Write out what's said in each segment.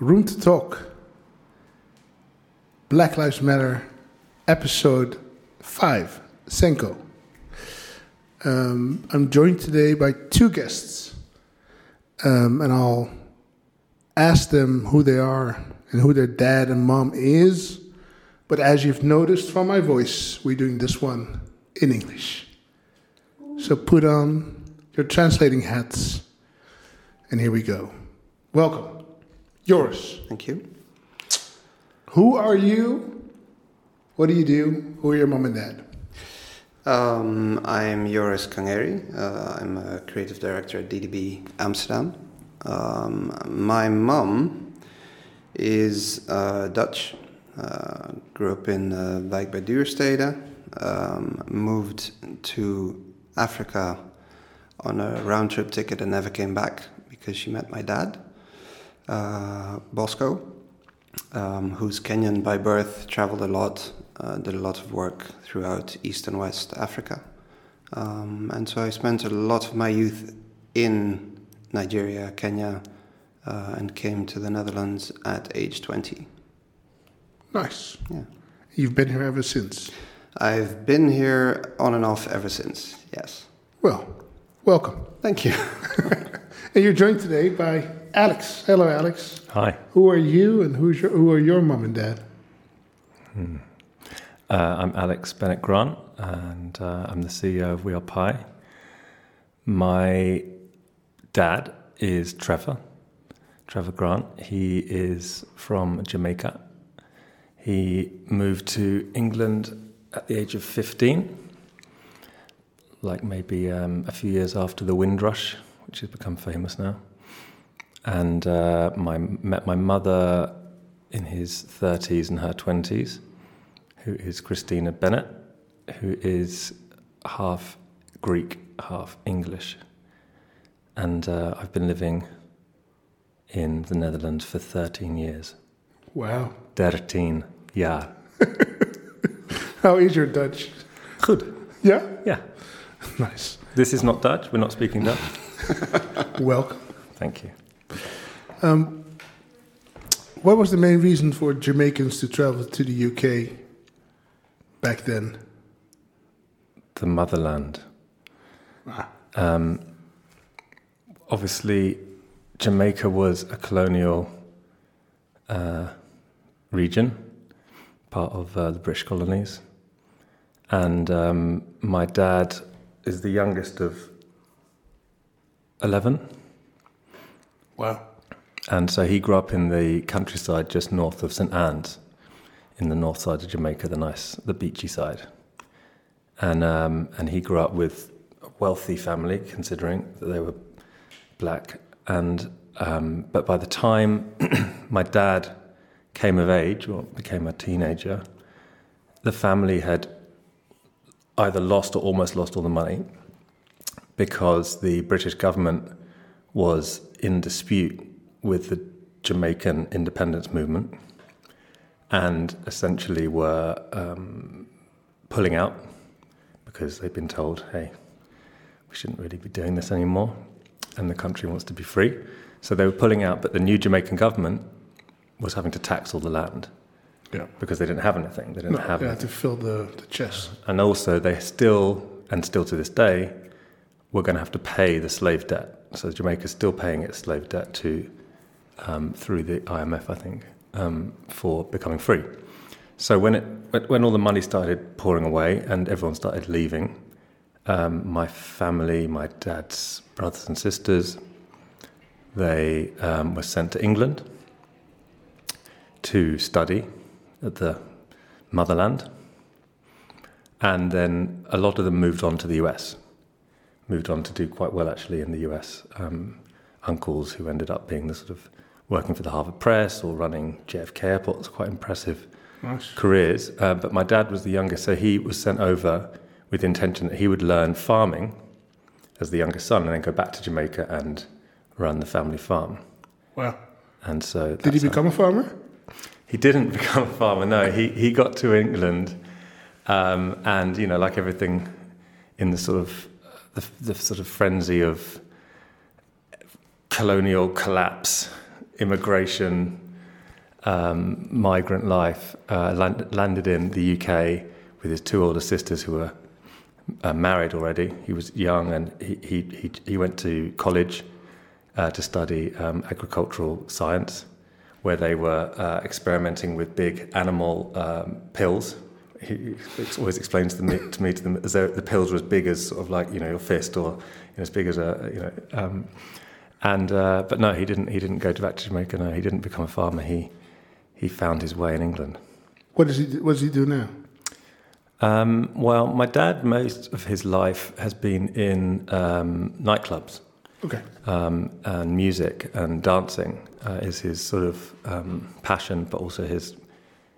Room to Talk, Black Lives Matter, episode 5, Senko. Um, I'm joined today by two guests, um, and I'll ask them who they are and who their dad and mom is. But as you've noticed from my voice, we're doing this one in English. So put on your translating hats, and here we go. Welcome. Yours. Thank you. Who are you? What do you do? Who are your mom and dad? Um, I'm Joris Kangeri. Uh, I'm a creative director at DDB Amsterdam. Um, my mom is uh, Dutch. Uh, grew up in uh, Wijk bij Duurstede. Um, moved to Africa on a round trip ticket and never came back because she met my dad Bosco, um, who's Kenyan by birth, traveled a lot, uh, did a lot of work throughout East and West Africa. Um, and so I spent a lot of my youth in Nigeria, Kenya, uh, and came to the Netherlands at age 20. Nice. Yeah. You've been here ever since. I've been here on and off ever since, yes. Well, welcome. Thank you. and you're joined today by Alex. Hello, Alex. Hi. Who are you and who's your, who are your mom and dad? Hmm. Uh, I'm Alex Bennett Grant, and uh, I'm the CEO of We Are Pi. My dad is Trevor, Trevor Grant. He is from Jamaica. He moved to England at the age of 15, like maybe um, a few years after the Windrush, which has become famous now and uh, my, met my mother in his 30s and her 20s, who is Christina Bennett, who is half Greek, half English. And uh, I've been living in the Netherlands for 13 years. Wow. 13 jaar. How is your Dutch? Good. Yeah? Yeah. Nice. This is not Dutch. We're not speaking Dutch. Welcome. Thank you. Um, what was the main reason for Jamaicans to travel to the UK back then? The motherland. Ah. Um, obviously, Jamaica was a colonial uh, region, part of uh, the British colonies. And um, my dad is the youngest of 11. Wow. And so he grew up in the countryside just north of St Anne's, in the north side of Jamaica, the nice, the beachy side. And um, and he grew up with a wealthy family, considering that they were black. And um, but by the time my dad came of age or became a teenager, the family had either lost or almost lost all the money because the British government was in dispute with the Jamaican independence movement and essentially were um, pulling out because they'd been told, hey, we shouldn't really be doing this anymore and the country wants to be free. So they were pulling out, but the new Jamaican government was having to tax all the land. Yeah. Because they didn't have anything. They didn't no, have they anything. had to fill the, the chest. And also, they still, and still to this day, were going to have to pay the slave debt. So Jamaica's still paying its slave debt to um, through the IMF, I think, um, for becoming free. So when it when all the money started pouring away and everyone started leaving, um, my family, my dad's brothers and sisters, they um, were sent to England to study at the motherland, and then a lot of them moved on to the US, moved on to do quite well actually in the US. Um, uncles who ended up being the sort of working for the Harvard Press or running JFK Airport. It's quite impressive nice. careers. Uh, but my dad was the youngest, so he was sent over with the intention that he would learn farming as the youngest son and then go back to Jamaica and run the family farm. Wow. And so Did he become a farmer? He didn't become a farmer, no. He, he got to England um, and, you know, like everything in the sort of the, the sort of frenzy of colonial collapse immigration, um, migrant life, uh, land, landed in the UK with his two older sisters who were uh, married already. He was young and he, he, he, he went to college uh, to study um, agricultural science, where they were uh, experimenting with big animal um, pills. He always explains to me, to me to them as though the pills were as big as sort of like you know your fist or you know, as big as a you know. Um, and uh, but no, he didn't. He didn't go to back to Jamaica. No, he didn't become a farmer. He he found his way in England. What does he do, What does he do now? Um, well, my dad, most of his life has been in um, nightclubs. Okay. Um, and music and dancing uh, is his sort of um, passion, but also his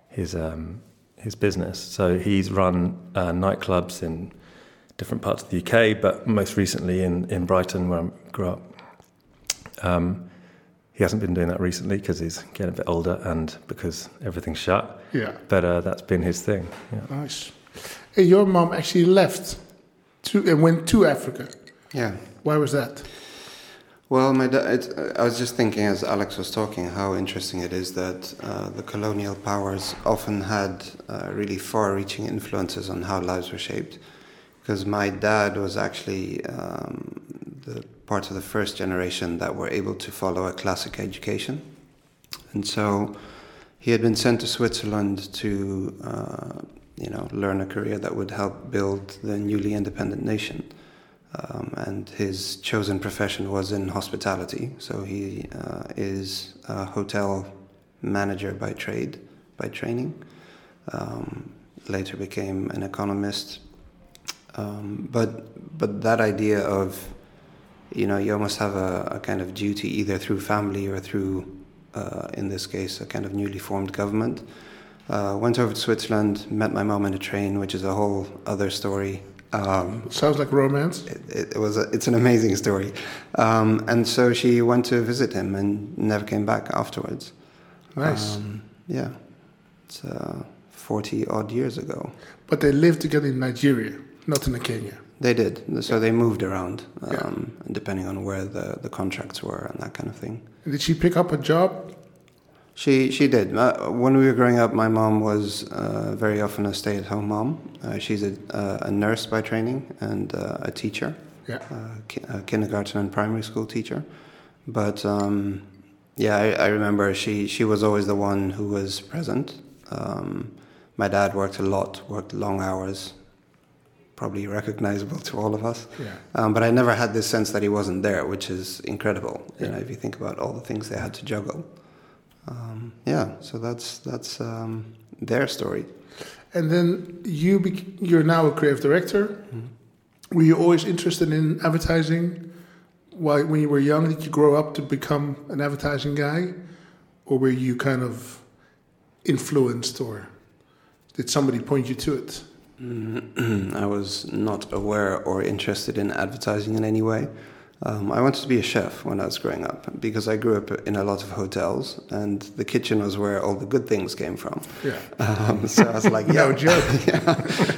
his um, his business. So he's run uh, nightclubs in different parts of the UK, but most recently in, in Brighton, where I grew up. Um, he hasn't been doing that recently because he's getting a bit older and because everything's shut. Yeah. But uh, that's been his thing. Yeah. Nice. Hey, your mom actually left to and went to Africa. Yeah. Why was that? Well, my da- it, I was just thinking as Alex was talking how interesting it is that uh, the colonial powers often had uh, really far-reaching influences on how lives were shaped. Because my dad was actually um, the part of the first generation that were able to follow a classic education, and so he had been sent to Switzerland to, uh, you know, learn a career that would help build the newly independent nation. Um, and his chosen profession was in hospitality. So he uh, is a hotel manager by trade, by training. Um, later became an economist. Um, but but that idea of, you know, you almost have a, a kind of duty either through family or through, uh, in this case, a kind of newly formed government. Uh, went over to Switzerland, met my mom in a train, which is a whole other story. Um, Sounds like romance. it, it was a, it's an amazing story, um, and so she went to visit him and never came back afterwards. Nice. Um, yeah, it's uh, forty odd years ago. but they lived together in Nigeria, not in Kenya. They did, so they moved around Yeah. um, depending on where the, the contracts were and that kind of thing. Did she pick up a job? She she did. Uh, when we were growing up, my mom was uh, very often a stay-at-home mom. Uh, she's a, uh, a nurse by training and uh, a teacher. Yeah. uh, ki- a kindergarten and primary school teacher. But um, yeah, I, I remember she, she was always the one who was present. Um, my dad worked a lot, worked long hours, probably recognizable to all of us. Yeah. Um, but I never had this sense that he wasn't there, which is incredible. You know, if you think about all the things they had to juggle. Um, yeah, so that's that's um, their story. And then you bec- you're now a creative director. Mm-hmm. Were you always interested in advertising? Why, when you were young, did you grow up to become an advertising guy, or were you kind of influenced, or did somebody point you to it? Mm, I was not aware or interested in advertising in any way. Um, I wanted to be a chef when I was growing up because I grew up in a lot of hotels, and the kitchen was where all the good things came from. Yeah. Um, so I was like, yeah, No joke. yeah.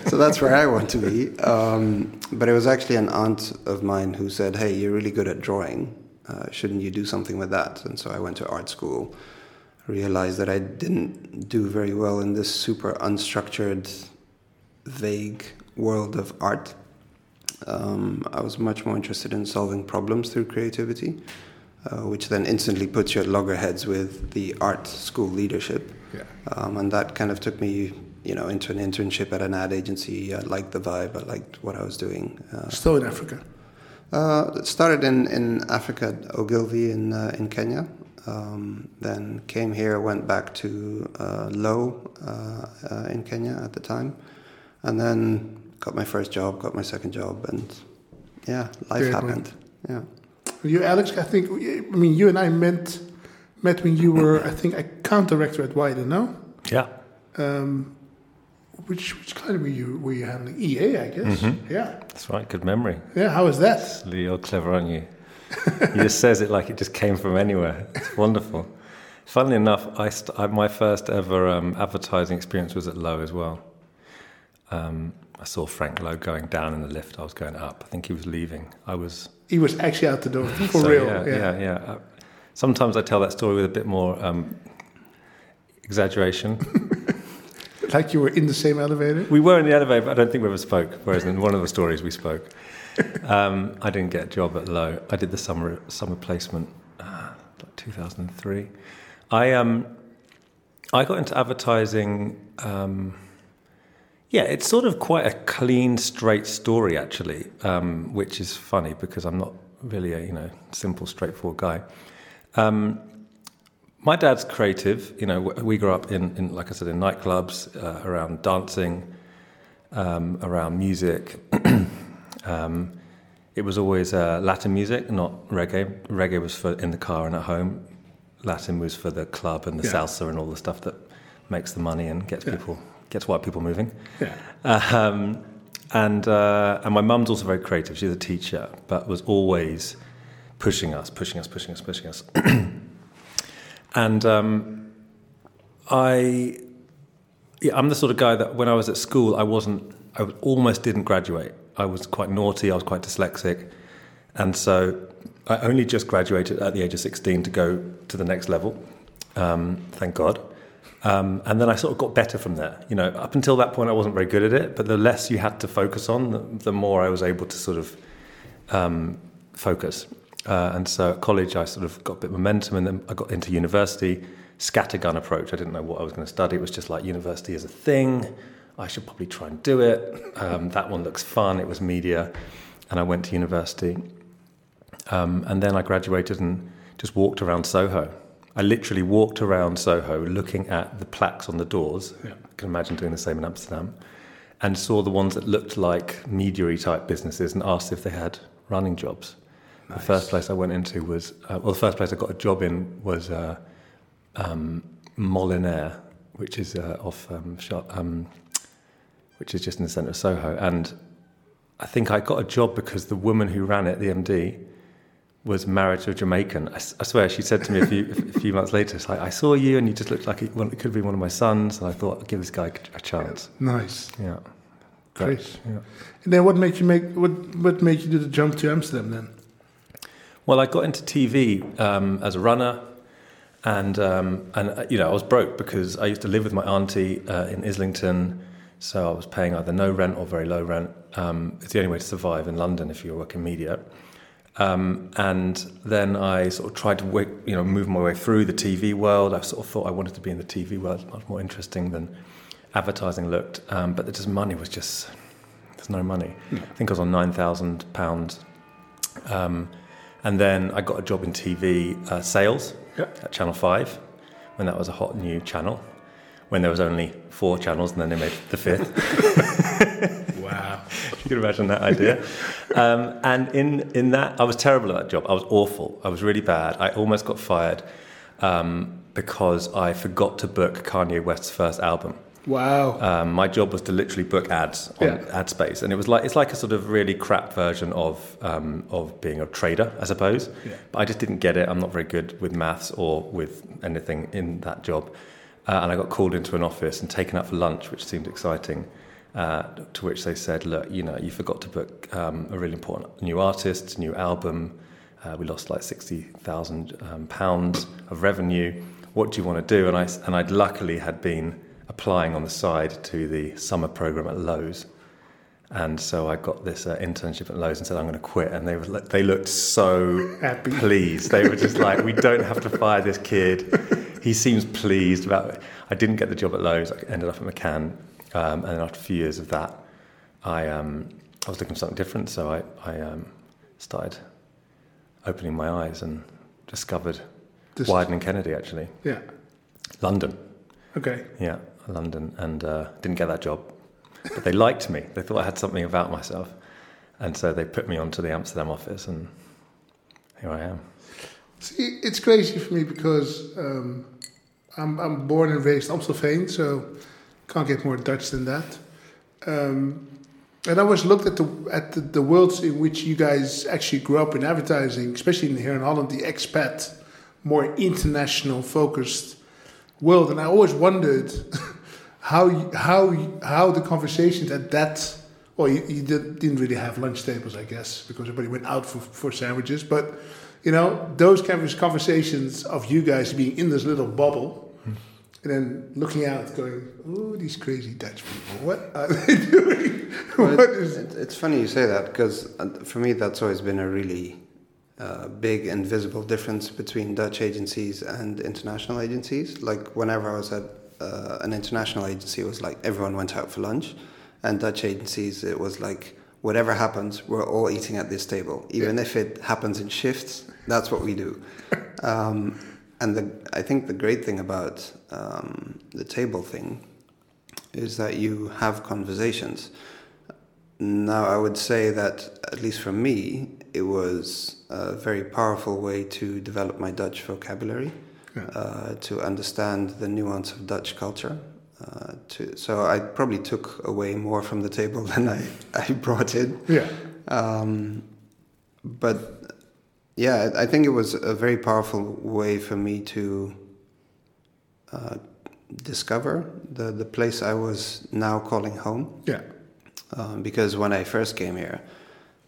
So that's where I want to be. Um, but it was actually an aunt of mine who said, "Hey, you're really good at drawing. Uh, shouldn't you do something with that?" And so I went to art school. Realized that I didn't do very well in this super unstructured, vague world of art. Um, I was much more interested in solving problems through creativity, uh, which then instantly puts you at loggerheads with the art school leadership. Yeah. Um, and that kind of took me, you know, into an internship at an ad agency. I liked the vibe. I liked what I was doing. Uh, Still in Africa. uh, started in, in Africa, at Ogilvy in uh, in Kenya. Um, then came here, went back to uh, Lowe uh, uh, in Kenya at the time, and then got my first job, got my second job, and yeah, life Very happened. Yeah. You, Alex, I think. I mean, you and I met met when you were, I think, account director at Wieden. No. Yeah. Um, which which kind of were you were you handling? EA, I guess. Mhm. Yeah. That's right. Good memory. Yeah. How was that? Lee, you're clever, aren't you? he just says it like it just came from anywhere. It's wonderful. Funnily enough, I st- I, my first ever um, advertising experience was at Lowe as well. Um, I saw Frank Lowe going down in the lift. I was going up. I think he was leaving. I was He was actually out the door for so, real. Yeah, yeah, yeah. Uh, sometimes I tell that story with a bit more um, exaggeration. Like you were in the same elevator? we were in the elevator, but I don't think we ever spoke. Whereas in one of the stories we spoke. Um, I didn't get a job at Lowe. I did the summer summer placement, uh, like 2003. I um, I got into advertising. Um, yeah, it's sort of quite a clean, straight story actually, um, which is funny because I'm not really a you know simple, straightforward guy. Um, my dad's creative. You know, we grew up in, in like I said, in nightclubs, uh, around dancing, um, around music. um, it was always uh, Latin music, not reggae. Reggae was for in the car and at home. Latin was for the club and the Yeah. salsa and all the stuff that makes the money and gets Yeah. people gets white people moving. Yeah. Um, and uh, and my mum's also very creative. She's a teacher, but was always pushing us, pushing us, pushing us, pushing us. and um, I, yeah, I'm the sort of guy that when I was at school, I wasn't, I almost didn't graduate. I was quite naughty. I was quite dyslexic, and so I only just graduated at the age of 16 to go to the next level. Um, thank God. Um, and then I sort of got better from there. You know, up until that point, I wasn't very good at it. But the less you had to focus on, the, the more I was able to sort of um, focus. Uh, and so at college, I sort of got a bit of momentum, and then I got into university. Scattergun approach. I didn't know what I was going to study. It was just like university is a thing. I should probably try and do it. Um, that one looks fun. It was media, and I went to university. Um, and then I graduated and just walked around Soho. I literally walked around Soho looking at the plaques on the doors. Yeah. I can imagine doing the same in Amsterdam. And saw the ones that looked like media type businesses and asked if they had running jobs. The first place I went into was, uh, well, the first place I got a job in was uh, um, Molinare, which is uh, off, um, um, which is just in the centre of Soho. And I think I got a job because the woman who ran it, the MD, was married to a Jamaican. I swear, she said to me a few, a few months later, it's like, I saw you and you just looked like it, well, it could be one of my sons. And I thought, I'll give this guy a chance. Nice. Yeah. Great. Yeah. And then what made you make what what made you do the jump to Amsterdam then? Well, I got into TV um, as a runner, and um, and uh, you know I was broke because I used to live with my auntie uh, in Islington, so I was paying either no rent or very low rent. Um, it's the only way to survive in London if you work in media. Um, and then I sort of tried to work, you know move my way through the TV world. I sort of thought I wanted to be in the TV world, It's much more interesting than advertising looked. Um, but the just money was just there's no money. I think I was on nine thousand pounds. Um, and then I got a job in TV uh, sales Yeah. at Channel 5 when that was a hot new channel, when there was only four channels and then they made the fifth. You can imagine that idea. Um, and in, in that, I was terrible at that job. I was awful. I was really bad. I almost got fired um, because I forgot to book Kanye West's first album. Wow. Um, my job was to literally book ads on Yeah. ad space, and it was like it's like a sort of really crap version of um, of being a trader, I suppose. Yeah. But I just didn't get it. I'm not very good with maths or with anything in that job, uh, and I got called into an office and taken out for lunch, which seemed exciting. Uh, to which they said, "Look, you know, you forgot to book um, a really important new artist, new album. Uh, we lost like sixty thousand um, pounds of revenue. What do you want to do?" And I and I'd luckily had been applying on the side to the summer program at Lowe's, and so I got this uh, internship at Lowe's and said, "I'm going to quit." And they were they looked so Happy. pleased. They were just like, "We don't have to fire this kid. He seems pleased about it." I didn't get the job at Lowe's. I ended up at McCann, um, and then after a few years of that, I um, I was looking for something different. So I I um, started opening my eyes and discovered This- Wieden and Kennedy actually, Yeah. London. Okay. Yeah, London, and uh, didn't get that job. But they liked me. They thought I had something about myself, and so they put me onto the Amsterdam office, and here I am. See, it's crazy for me because um, I'm I'm born and raised Amstelveen, so can't get more Dutch than that. Um, and I always looked at the at the, the worlds in which you guys actually grew up in advertising, especially in, here in Holland, the expat, more international focused world, and I always wondered how how how the conversations at that. Well, you, you did, didn't really have lunch tables, I guess, because everybody went out for, for sandwiches. But you know, those kind of conversations of you guys being in this little bubble and then looking out, going, "Oh, these crazy Dutch people! What are they doing? Well, what is?" it- it's funny you say that because for me that's always been a really uh, big and visible difference between Dutch agencies and international agencies. Like whenever I was at uh, an international agency, it was like everyone went out for lunch, and Dutch agencies it was like whatever happens, we're all eating at this table, even if it happens in shifts. That's what we do. Um, and the, I think the great thing about um, the table thing is that you have conversations. Now, I would say that, at least for me, it was a very powerful way to develop my Dutch vocabulary, Yeah. uh, to understand the nuance of Dutch culture. Uh, to, so I probably took away more from the table than I, I brought in. Yeah, Um, but yeah, I think it was a very powerful way for me to uh, discover the, the place I was now calling home. yeah. Um, because when I first came here,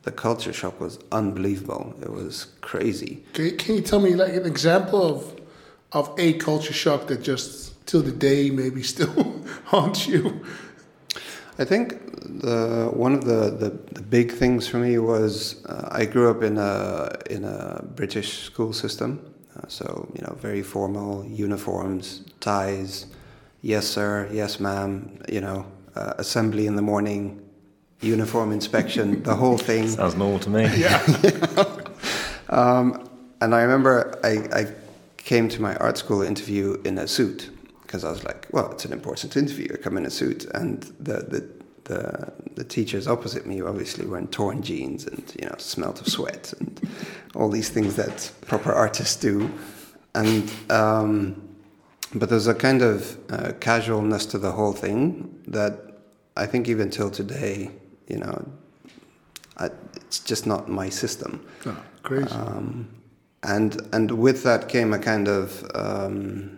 the culture shock was unbelievable. It was crazy. Can you, can you tell me like an example of of a culture shock that just till the day maybe still haunts you? I think the one of the, the, the big things for me was uh, I grew up in a in a British school system, uh, so you know very formal uniforms, ties, yes sir, yes ma'am, you know uh, assembly in the morning, uniform inspection, the whole thing. Sounds normal to me. Yeah, Um, and I remember I, I came to my art school interview in a suit because I was like, well, it's an important interview. I come in a suit, and the the the, the teachers opposite me obviously were in torn jeans and you know smelt of sweat and all these things that proper artists do. And um, but there's a kind of uh, casualness to the whole thing that I think even till today, you know, I, it's just not my system. oh, crazy. Um, and and with that came a kind of um,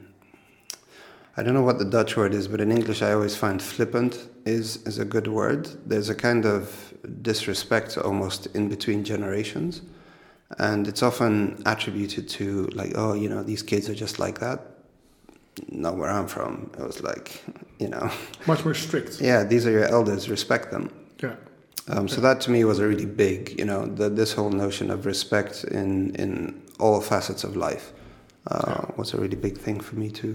I don't know what the Dutch word is, but in English I always find flippant is is a good word. There's a kind of disrespect almost in between generations, and it's often attributed to like oh you know these kids are just like that. Not where I'm from. It was like you know Much more strict. yeah these are your elders respect them. Yeah, Um, so that to me was a really big, you know, the, this whole notion of respect in in all facets of life uh, was a really big thing for me to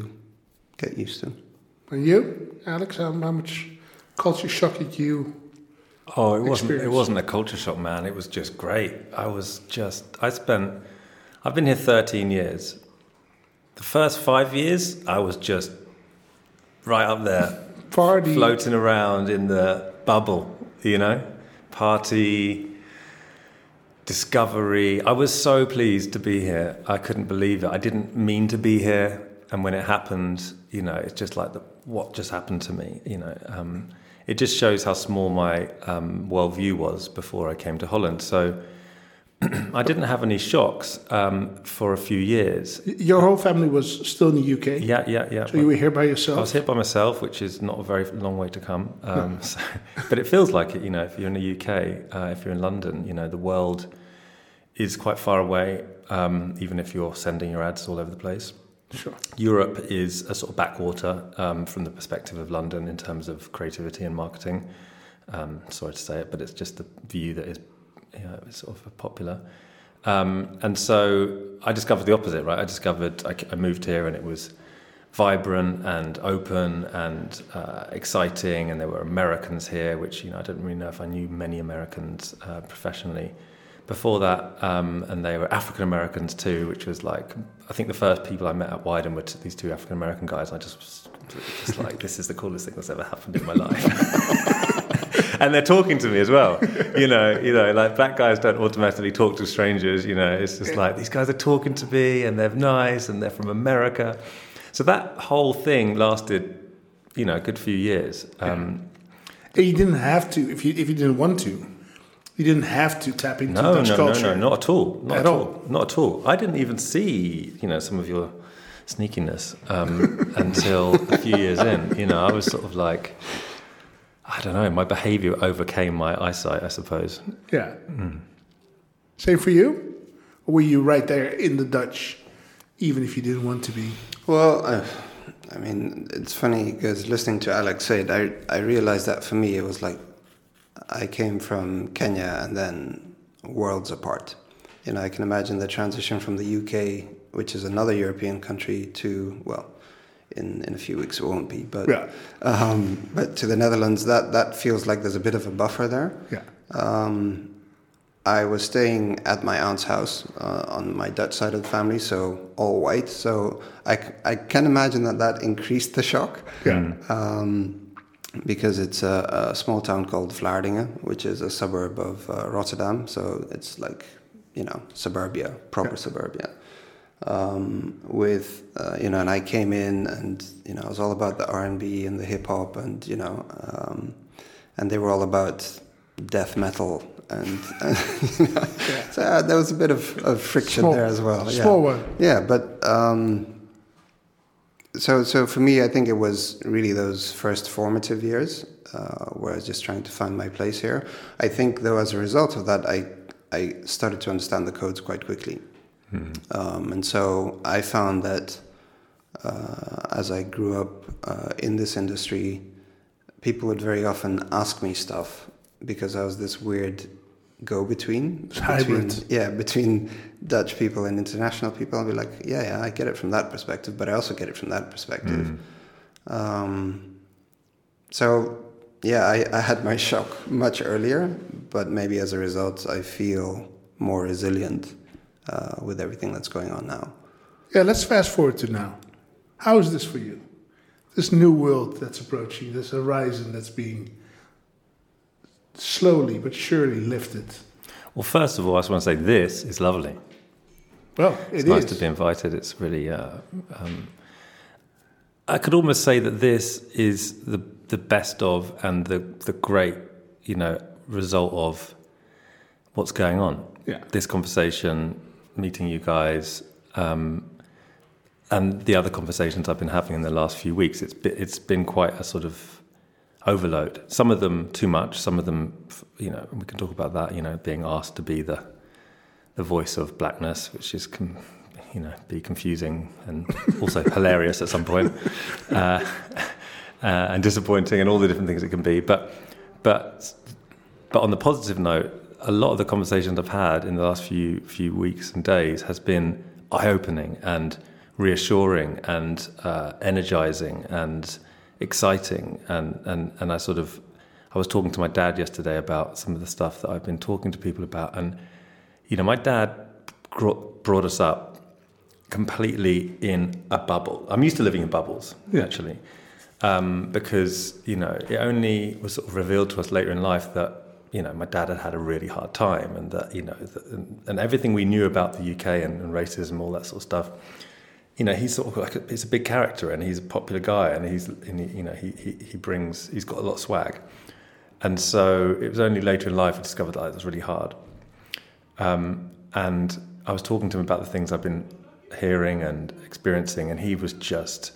get used to. and you, Alex, how, how much culture shock did you? Oh, it wasn't. It wasn't a culture shock, man. It was just great. I was just. I spent. I've been here 13 years. The first five years, I was just right up there, Party. floating around in the bubble. You know, party, discovery. I was so pleased to be here. I couldn't believe it. I didn't mean to be here, and when it happened, you know, it's just like the, what just happened to me. You know, um, it just shows how small my um, worldview was before I came to Holland. So. I didn't have any shocks um, for a few years. Your whole family was still in the UK. Yeah, yeah, yeah. So you were here by yourself. I was here by myself, which is not a very long way to come. Um, so, but it feels like it, you know, if you're in the UK, uh, if you're in London, you know, the world is quite far away, um, even if you're sending your ads all over the place. Sure. Europe is a sort of backwater um, from the perspective of London in terms of creativity and marketing. Um, sorry to say it, but it's just the view that is you know, sort of popular. Um, and so I discovered the opposite, right? I discovered I, I moved here and it was vibrant and open and uh, exciting, and there were Americans here, which you know I don't really know if I knew many Americans uh, professionally before that, um, and they were African Americans too, which was like I think the first people I met at Wieden were t- these two African American guys. And I just was just like this is the coolest thing that's ever happened in my life. and they're talking to me as well. You know, you know, like black guys don't automatically talk to strangers. You know, it's just like these guys are talking to me, and they're nice, and they're from America. So that whole thing lasted, you know, a good few years. Um, you didn't have to if you if you didn't want to. You didn't have to tap into No, Dutch culture. no, culture. no, no, not at all. Not At at, all. all. Not at all. I didn't even see, you know, some of your sneakiness um, until a few years in. You know, I was sort of like, I don't know, my behaviour overcame my eyesight, I suppose. Yeah. Hmm. Same for you? Or were you right there in the Dutch, even if you didn't want to be? Well, uh, I mean, it's funny because listening to Alex say it, I, I realized that for me it was like I came from Kenya and then worlds apart. You know, I can imagine the transition from the UK, which is another European country, to, well, in, in a few weeks it won't be, but Yeah. um, but to the Netherlands, that, that feels like there's a bit of a buffer there. Yeah. Um, I was staying at my aunt's house uh, on my Dutch side of the family, so all white. So I, I can imagine that that increased the shock. Yeah. Um, because it's a, a small town called Vlaardingen, which is a suburb of uh, Rotterdam. So it's like, you know, suburbia, proper Yeah. suburbia. Um, with uh, you know, and I came in, and you know, it was all about the R and B and the hip hop, and you know, um, and they were all about death metal, and, and you know, so uh, there was a bit of, of friction Small- there as well. small yeah. one. Yeah, but um, so so for me, I think it was really those first formative years uh, where I was just trying to find my place here. I think though, as a result of that, I I started to understand the codes quite quickly, um, and so I found that uh, as I grew up uh, in this industry, people would very often ask me stuff because I was this weird go-between. Between, yeah, between Dutch people and international people. I'll be like, yeah, yeah, I get it from that perspective, but I also get it from that perspective. Um, so, yeah, I, I had my shock much earlier, but maybe as a result, I feel more resilient uh, with everything that's going on now. Yeah, let's fast forward to now. How is this for you? This new world that's approaching, this horizon that's being slowly but surely lifted. Well, first of all, I just want to say this is lovely. Well, It's it nice to be invited. It's really. Uh, um, I could almost say that this is the the best of and the the great, you know, result of what's going on. Yeah. This conversation, meeting you guys, um, and the other conversations I've been having in the last few weeks. It's been, it's been quite a sort of overload. Some of them too much. Some of them, you know, we can talk about that. You know, being asked to be the the voice of blackness, which is, com- you know, be confusing and also hilarious at some point, uh, uh, and disappointing, and all the different things it can be. But, but, but on the positive note, a lot of the conversations I've had in the last few few weeks and days has been eye-opening and reassuring and uh, energizing and exciting, and, and and I sort of. I was talking to my dad yesterday about some of the stuff that I've been talking to people about, and you know, my dad brought us up completely in a bubble. I'm used to living in bubbles, Yeah. actually, um, because you know it only was sort of revealed to us later in life that you know my dad had had a really hard time, and that you know, that, and, and everything we knew about the UK and, and racism, all that sort of stuff. You know, he's sort of like a, he's a big character, and he's a popular guy, and he's and he, you know he, he he brings he's got a lot of swag, and so it was only later in life I discovered that it was really hard. Um, and I was talking to him about the things I've been hearing and experiencing, and he was just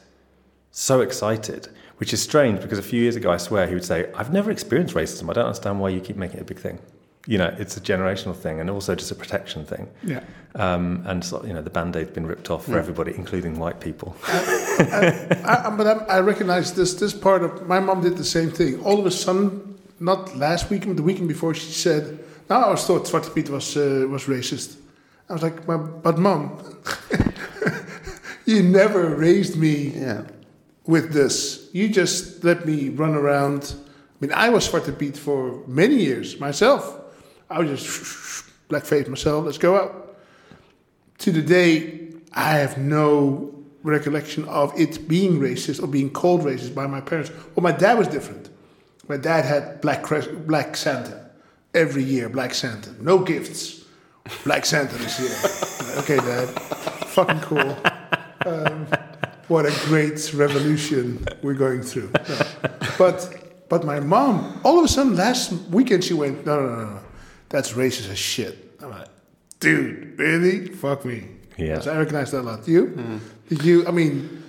so excited, which is strange because a few years ago, I swear, he would say, I've never experienced racism. I don't understand why you keep making it a big thing. You know, it's a generational thing and also just a protection thing. Yeah. Um, and, so, you know, the band aid's been ripped off for everybody, including white people. I, I- but I, I recognize this. This part of my mom did the same thing. All of a sudden, not last weekend, the weekend before, she said, "Now I always thought Zwarte Piet was uh, was racist." I was like, "But, but mom, you never raised me Yeah. with this. You just let me run around. I mean, I was Zwarte Piet for many years myself. I was just blackface myself. Let's go out. To the day, I have no recollection of it being racist or being called racist by my parents. Well, my dad was different. My dad had black black Santa every year. Black Santa, no gifts. Black Santa this year. okay, Dad, fucking cool. Um, what a great revolution we're going through. No. But but my mom, all of a sudden last weekend she went, no no no no, that's racist as shit. I'm like, dude, really? Fuck me. Yeah. So I recognize that a lot. You? Did you? I mean,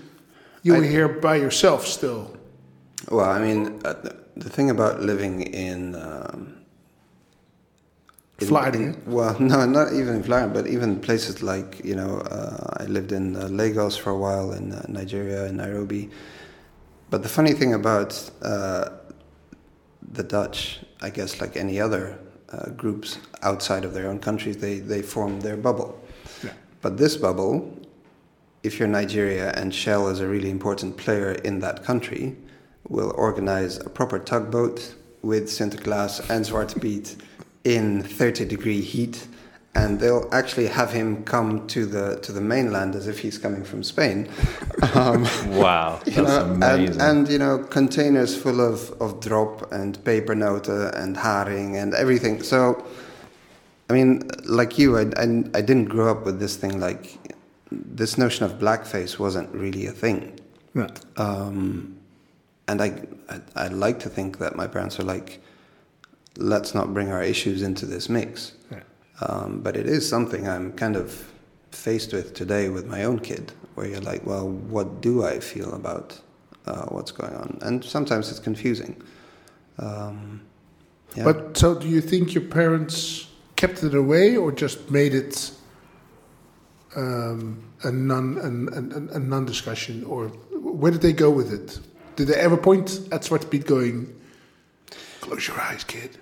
you were I- here by yourself still. Well, I mean, uh, the, the thing about living in um, in- Vlaardingen? well, no, not even in Vlaardingen, but even places like you know, uh, I lived in uh, Lagos for a while, in uh, Nigeria, in Nairobi. But the funny thing about uh, the Dutch, I guess, like any other uh, groups outside of their own countries, they they form their bubble. Yeah. But this bubble, if you're Nigeria and Shell is a really important player in that country, will organize a proper tugboat with Sinterklaas and Zwarte Piet in 30 degree heat. And they'll actually have him come to the to the mainland as if he's coming from Spain. Um, Wow, that's you know, amazing. and, and you know containers full of, of drop and pepernoten and haring and everything. So, I mean, like you, I, I, I didn't grow up with this thing. Like this notion of blackface wasn't really a thing. Yeah. Um, and I, I, I like to think that my parents are like, let's not bring our issues into this mix. Yeah. Um, but it is something I'm kind of faced with today with my own kid, where you're like, well, what do I feel about uh, what's going on? And sometimes it's confusing. Um, yeah. But so, do you think your parents kept it away, or just made it um, a non an, an, a non discussion, or where did they go with it? Did they ever point at Zwarte Piet, going, "Close your eyes, kid"?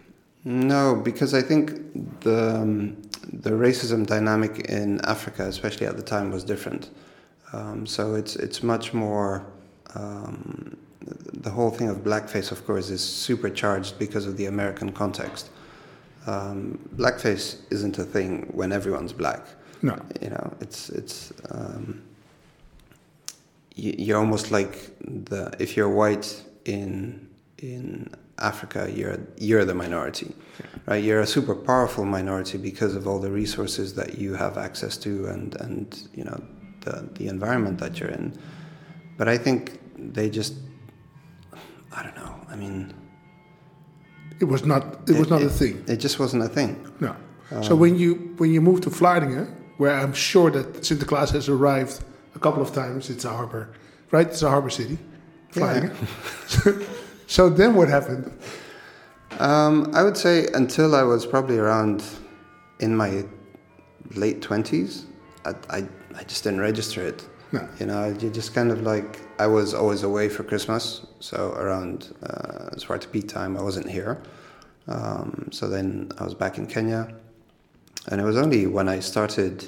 No, because I think the um, the racism dynamic in Africa, especially at the time, was different. Um, so it's it's much more. Um, the whole thing of blackface, of course, is supercharged because of the American context. Um, blackface isn't a thing when everyone's black. No. You know, it's it's. Um, you, you're almost like the if you're white in in Africa, you're you're the minority, right? You're a super powerful minority because of all the resources that you have access to and and you know the the environment that you're in. But I think they just, I don't know. I mean, It was not. It, was not a thing. It just wasn't a thing. No. Um, so when you when you move to Vlaardingen, where I'm sure that Sinterklaas has arrived a couple of times, it's a harbor, right? It's a harbor city, Vlaardingen. so then what happened? Um, I would say until I was probably around in my late twenties, I, I, I just didn't register it. No. You know, you just kind of like I was always away for Christmas, so around uh, Zwarte Piet time I wasn't here. Um, so then I was back in Kenya, and it was only when I started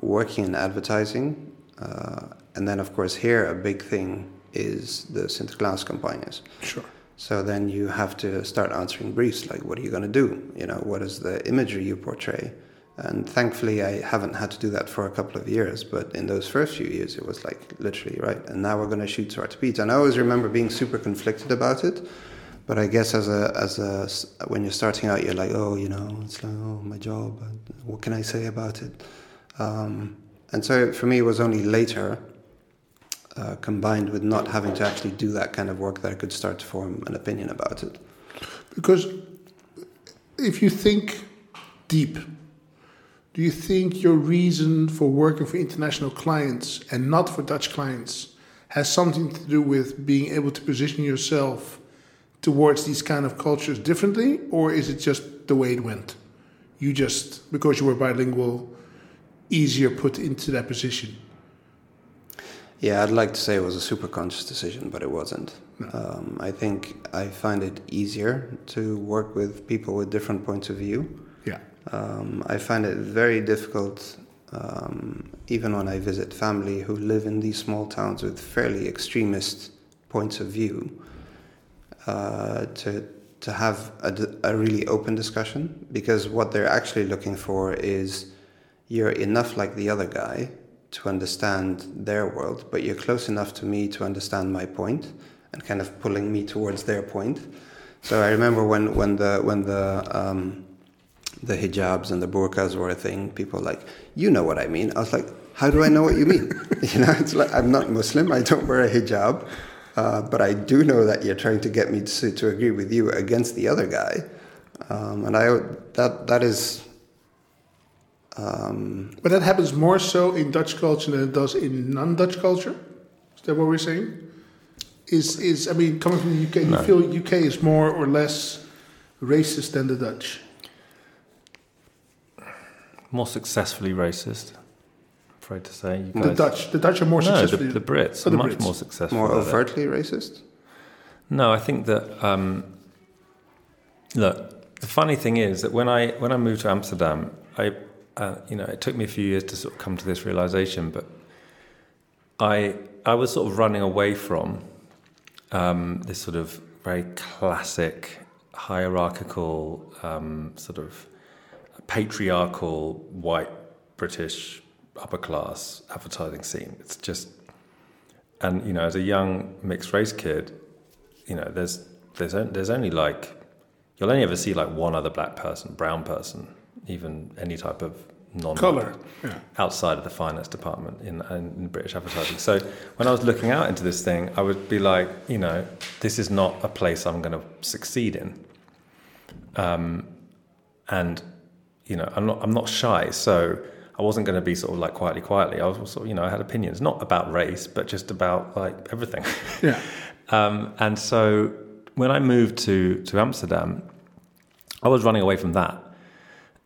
working in advertising, uh, and then of course here a big thing is the Sinterklaas campagnes. Sure. So then you have to start answering briefs like, what are you going to do? You know, what is the imagery you portray? And thankfully, I haven't had to do that for a couple of years. But in those first few years, it was like literally right. And now we're going to shoot Zwarte Piet. And I always remember being super conflicted about it. But I guess as a as a when you're starting out, you're like, oh, you know, it's like, oh, my job. What can I say about it? Um, and so for me, it was only later uh, combined with not having to actually do that kind of work that I could start to form an opinion about it. Because if you think deep, do you think your reason for working for international clients and not for Dutch clients has something to do with being able to position yourself towards these kind of cultures differently, or is it just the way it went? You just, because you were bilingual, easier put into that position. Yeah, I'd like to say it was a super conscious decision, but it wasn't. Um, I think I find it easier to work with people with different points of view. Yeah. Um, I find it very difficult, um, even when I visit family who live in these small towns with fairly extremist points of view, uh, to to have a really open discussion because what they're actually looking for is you're enough like the other guy to understand their world, but you're close enough to me to understand my point and kind of pulling me towards their point. So I remember when when the when the um, the hijabs and the burqas were a thing, people like, you know what I mean. I was like, how do I know what you mean? you know, it's like I'm not Muslim. I don't wear a hijab, uh, but I do know that you're trying to get me to, to agree with you against the other guy, um, and I that that is. Um, But that happens more so in Dutch culture than it does in non-Dutch culture. Is that what we're saying? Is is I mean, coming from the UK, No. you feel UK is more or less racist than the Dutch. more successfully racist. I'm afraid to say. You The Dutch, the Dutch are more no, the, successful. the Brits Oh, are the much Brits. more successful. More at it. overtly racist? No, I think that um, look. The funny thing is that when I when I moved to Amsterdam, I uh, you know it took me a few years to sort of come to this realization, but I I was sort of running away from um, this sort of very classic hierarchical um, sort of patriarchal white British upper class advertising scene. It's just and you know as a young mixed race kid you know, there's there's there's only like you'll only ever see like one other black person, brown person, even any type of non Color. Yeah. outside of the finance department in, in British advertising. So when I was looking out into this thing, I would be like, you know, this is not a place I'm going to succeed in. Um, and you know, I'm not I'm not shy, so I wasn't going to be sort of like quietly, quietly. I was sort of, you know, I had opinions, not about race, but just about like everything. Yeah. Um, and so when I moved to, to Amsterdam, I was running away from that.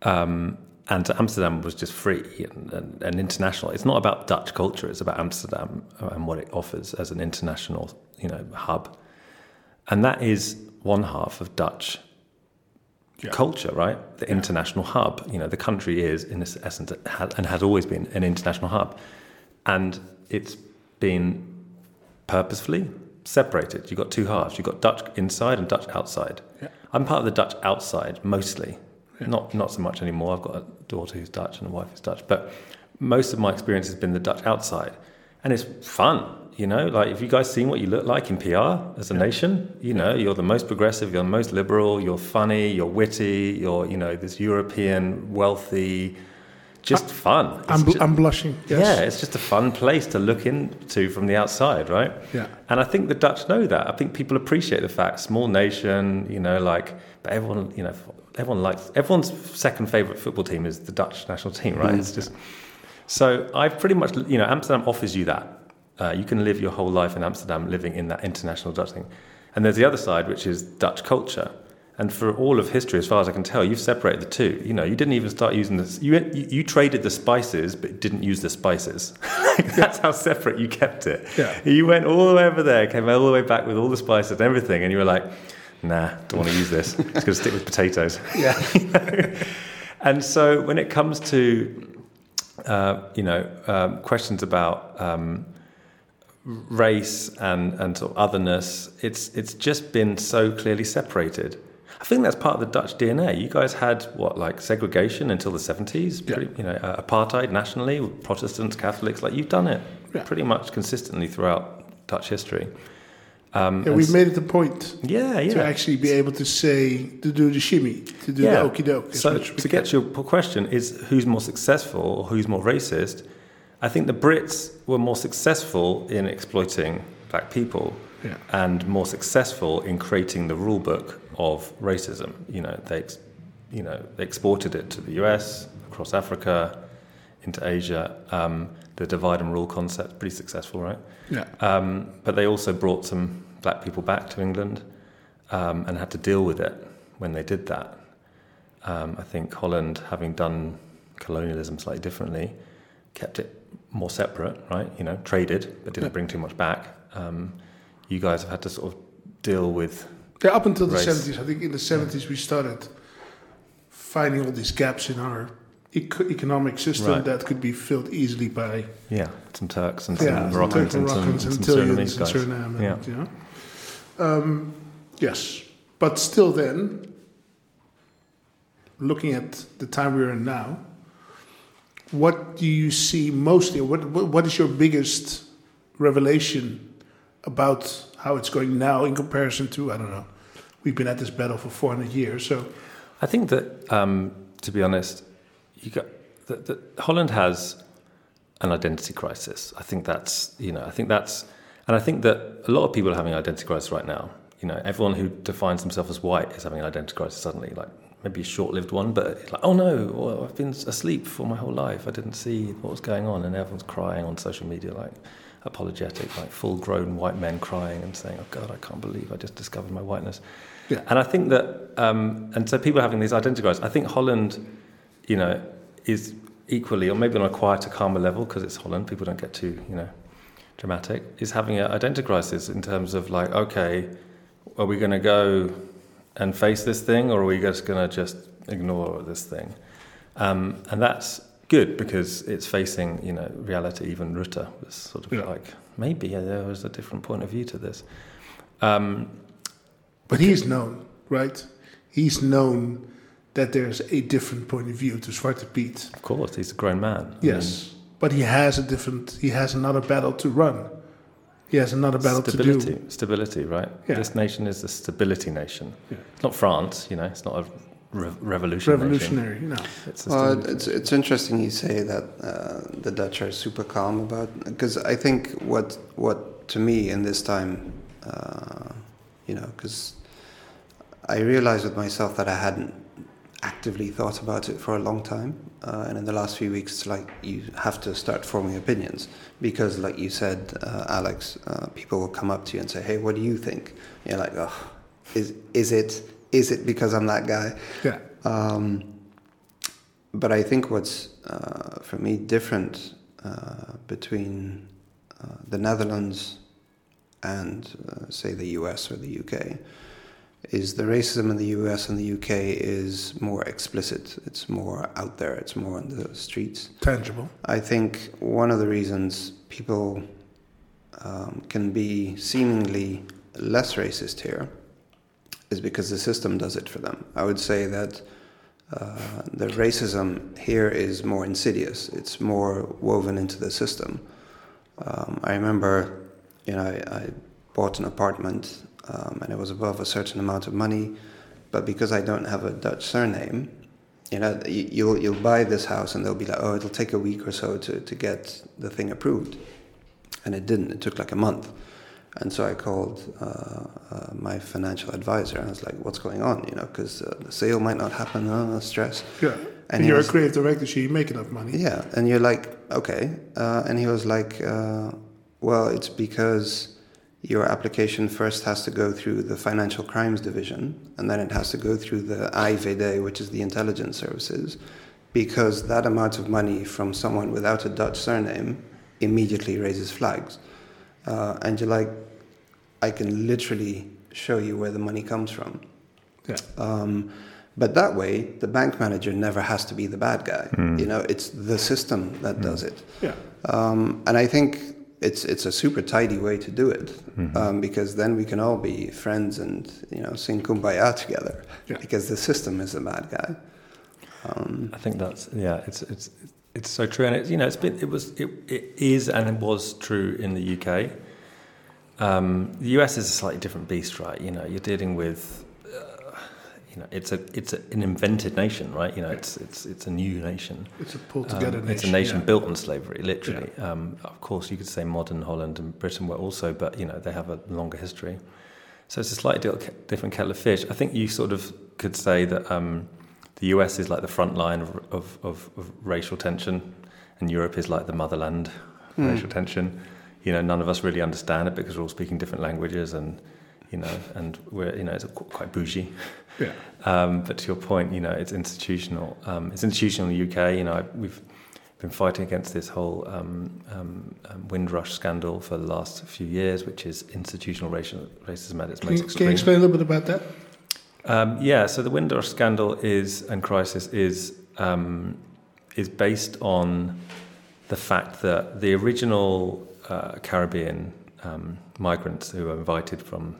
Um, and Amsterdam was just free and, and, and international. It's not about Dutch culture; it's about Amsterdam and what it offers as an international, you know, hub. And that is one half of Dutch Yeah. culture, right? The international hub. You know, the country is, in its essence, and has always been an international hub, and it's been purposefully separated. You've got two halves. You've got Dutch inside and Dutch outside. Yeah. I'm part of the Dutch outside mostly. Not not so much anymore. I've got a daughter who's Dutch and a wife who's Dutch, but most of my experience has been the Dutch outside, and it's fun. You know, like if you guys seen what you look like in PR as a nation, you know, you're the most progressive, you're the most liberal, you're funny, you're witty, you're you know this European, wealthy, just fun. I'm, bl- ju- I'm blushing. Yes. yeah, it's just a fun place to look into from the outside, right? Yeah. And I think the Dutch know that. I think people appreciate the fact, small nation, you know, like, but everyone, you know, everyone likes, everyone's second favorite football team is the Dutch national team, right? It's just, so I've pretty much, you know, Amsterdam offers you that. Uh, you can live your whole life in Amsterdam living in that international Dutch thing. And there's the other side, which is Dutch culture. And for all of history, as far as I can tell, you've separated the two. You know, you didn't even start using this. You, you, you traded the spices, but didn't use the spices. That's how separate you kept it. Yeah. You went all the way over there, came all the way back with all the spices and everything, and you were like, nah, don't want to use this. Just going to stick with potatoes. Yeah. And so when it comes to, uh, you know, um, questions about um, race and, and sort of otherness, it's, it's just been so clearly separated. I think that's part of the Dutch DNA. You guys had what, like segregation until the 70s? Yeah. Pretty, you know, uh, apartheid nationally, with Protestants, Catholics, like you've done it Yeah. pretty much consistently throughout Dutch history. Um, Yeah, and we've made it a point yeah, yeah. to actually be able to say, to do the shimmy, to do the okie doke. So much as we to get to your question, is who's more successful or who's more racist? I think the Brits were more successful in exploiting black people Yeah. and more successful in creating the rule book of racism. You know, they, you know, they exported it to the US, across Africa, into Asia. Um, the divide and rule concept, pretty successful, right? Yeah. Um, but they also brought some black people back to England um, and had to deal with it when they did that. Um, I think Holland, having done colonialism slightly differently, kept it more separate, right? You know, traded but didn't Yeah. bring too much back. Um, you guys have had to sort of deal with. Yeah, up until the 70s. I think in the 70s we started finding all these gaps in our economic system Right. that could be filled easily by Yeah, some Turks and some yeah, Moroccans Turks and some, and some Surinamese and guys. Suriname. And, Yeah. you know. um, yes, but still, then looking at the time we're in now, what do you see mostly? What what, what is your biggest revelation about how it's going now in comparison to I don't know? We've been at this battle for 400 years, so I think that, um, to be honest, you got that, that Holland has an identity crisis. I think that's you know I think that's and I think that a lot of people are having an identity crisis right now. You know, everyone who defines themselves as white is having an identity crisis suddenly. Like maybe a short-lived one, but it's like, oh no, well, I've been asleep for my whole life. I didn't see what was going on, and everyone's crying on social media like apologetic, like full-grown white men crying and saying, "Oh God, I can't believe I just discovered my whiteness." Yeah. And I think that, um, and so people are having these identity crises. I think Holland, you know, is equally, or maybe on a quieter, calmer level, because it's Holland, people don't get too, you know, dramatic, is having an identity crisis in terms of like, okay, are we going to go and face this thing, or are we just going to just ignore this thing? Um, and that's good because it's facing, you know, reality. Even Rutte was sort of Yeah. like, maybe there was a different point of view to this. Um, But he's known, right? He's known that there's a different point of view to Zwarte Piet. of course, he's a grown man. I Yes, but he has a different. He has another battle to run. He has another battle stability, to do. stability, right? Yeah. This nation is a stability nation. Yeah. It's not France, you know. It's not a re- revolution. Revolutionary, you know. It's a Well, stability it's it's interesting you say that uh, the Dutch are super calm about because I think what what to me in this time, uh, you know, because I realized with myself that I hadn't actively thought about it for a long time, uh, and in the last few weeks, it's like you have to start forming opinions because, like you said, uh, Alex, uh, people will come up to you and say, "Hey, what do you think?" And you're like, "Oh, is is it is it because I'm that guy?" Yeah, Um, but I think what's uh, for me different uh, between uh, the Netherlands and, uh, say, the US or the UK is the racism in the US and the UK is more explicit. It's more out there. It's more on the streets. tangible. I think one of the reasons people um, can be seemingly less racist here is because the system does it for them. I would say that uh, the racism here is more insidious. It's more woven into the system. Um, I remember, you know, I, I bought an apartment um, and it was above a certain amount of money, but because I don't have a Dutch surname, you know, you- you'll you'll buy this house and they'll be like, oh, it'll take a week or so to, to get the thing approved, and it didn't. It took like a month, and so I called uh, uh, my financial advisor and I was like, what's going on? You know, because uh, the sale might not happen. Uh, stress. Yeah, And and, you're was- a creative director, so you make enough money. Yeah, and you're like, okay. Uh, and he was like, uh, well, it's because your application first has to go through the Financial Crimes Division, and then it has to go through the IVD, which is the intelligence services, because that amount of money from someone without a Dutch surname immediately raises flags. Uh, and you're like, I can literally show you where the money comes from. Yeah. Um, but that way, the bank manager never has to be the bad guy. You know, it's the system that does it. Yeah. Um, and I think it's it's a super tidy way to do it um, because then we can all be friends and you know sing kumbaya together Yeah. because the system is the bad guy. Um, I think that's yeah. It's it's it's so true, and it's you know it's been it was it, it is and it was true in the UK. Um, the US is a slightly different beast, right? You know, you're dealing with. You know, it's a it's a, an invented nation, right? You know, it's it's it's a new nation. It's a pulled together Um, nation. It's a nation yeah. built on slavery, literally. Um, of course, you could say modern Holland and Britain were also, but you know they have a longer history. So it's a slightly different kettle of fish. I think you sort of could say that um, the US is like the front line of, of, of, of racial tension, and Europe is like the motherland of Hmm. racial tension. You know, none of us really understand it because we're all speaking different languages, and you know, and we're you know it's quite bougie. Yeah. Um, but to your point, you know, it's institutional. Um, it's institutional in the UK. You know, we've been fighting against this whole um, um, um, Windrush scandal for the last few years, which is institutional racial, racism at its Can most you, can you explain a little bit about that? Um, yeah, so the Windrush scandal is and crisis is um, is based on the fact that the original uh, Caribbean um, migrants who were invited from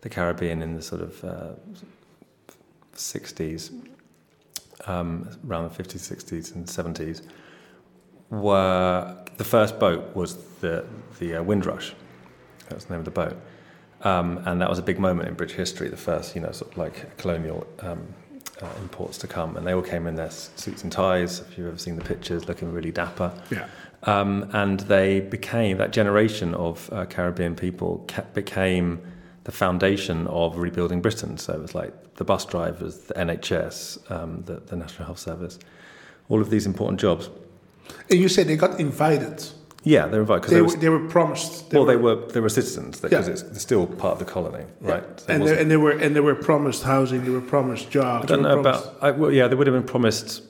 the Caribbean in the sort of uh, 60s, um, around the 50s, 60s, and 70s, were the first boat was the the uh, Windrush. That was the name of the boat. Um, and that was a big moment in British history, the first, you know, sort of like colonial um, uh, imports to come. And they all came in their suits and ties, if you've ever seen the pictures, looking really dapper. Yeah. Um, and they became, that generation of uh, Caribbean people ca- became the foundation of rebuilding Britain. So it was like the bus drivers, the NHS, um, the, the National Health Service, all of these important jobs. And you said they got invited. Yeah, they're invited because They, they, were, were, they were promised. well, they were they were citizens because Yeah. it's still part of the colony, right? So and, they, and they were and they were promised housing. They were promised jobs. I don't know promised- about. I, well, yeah, they would have been promised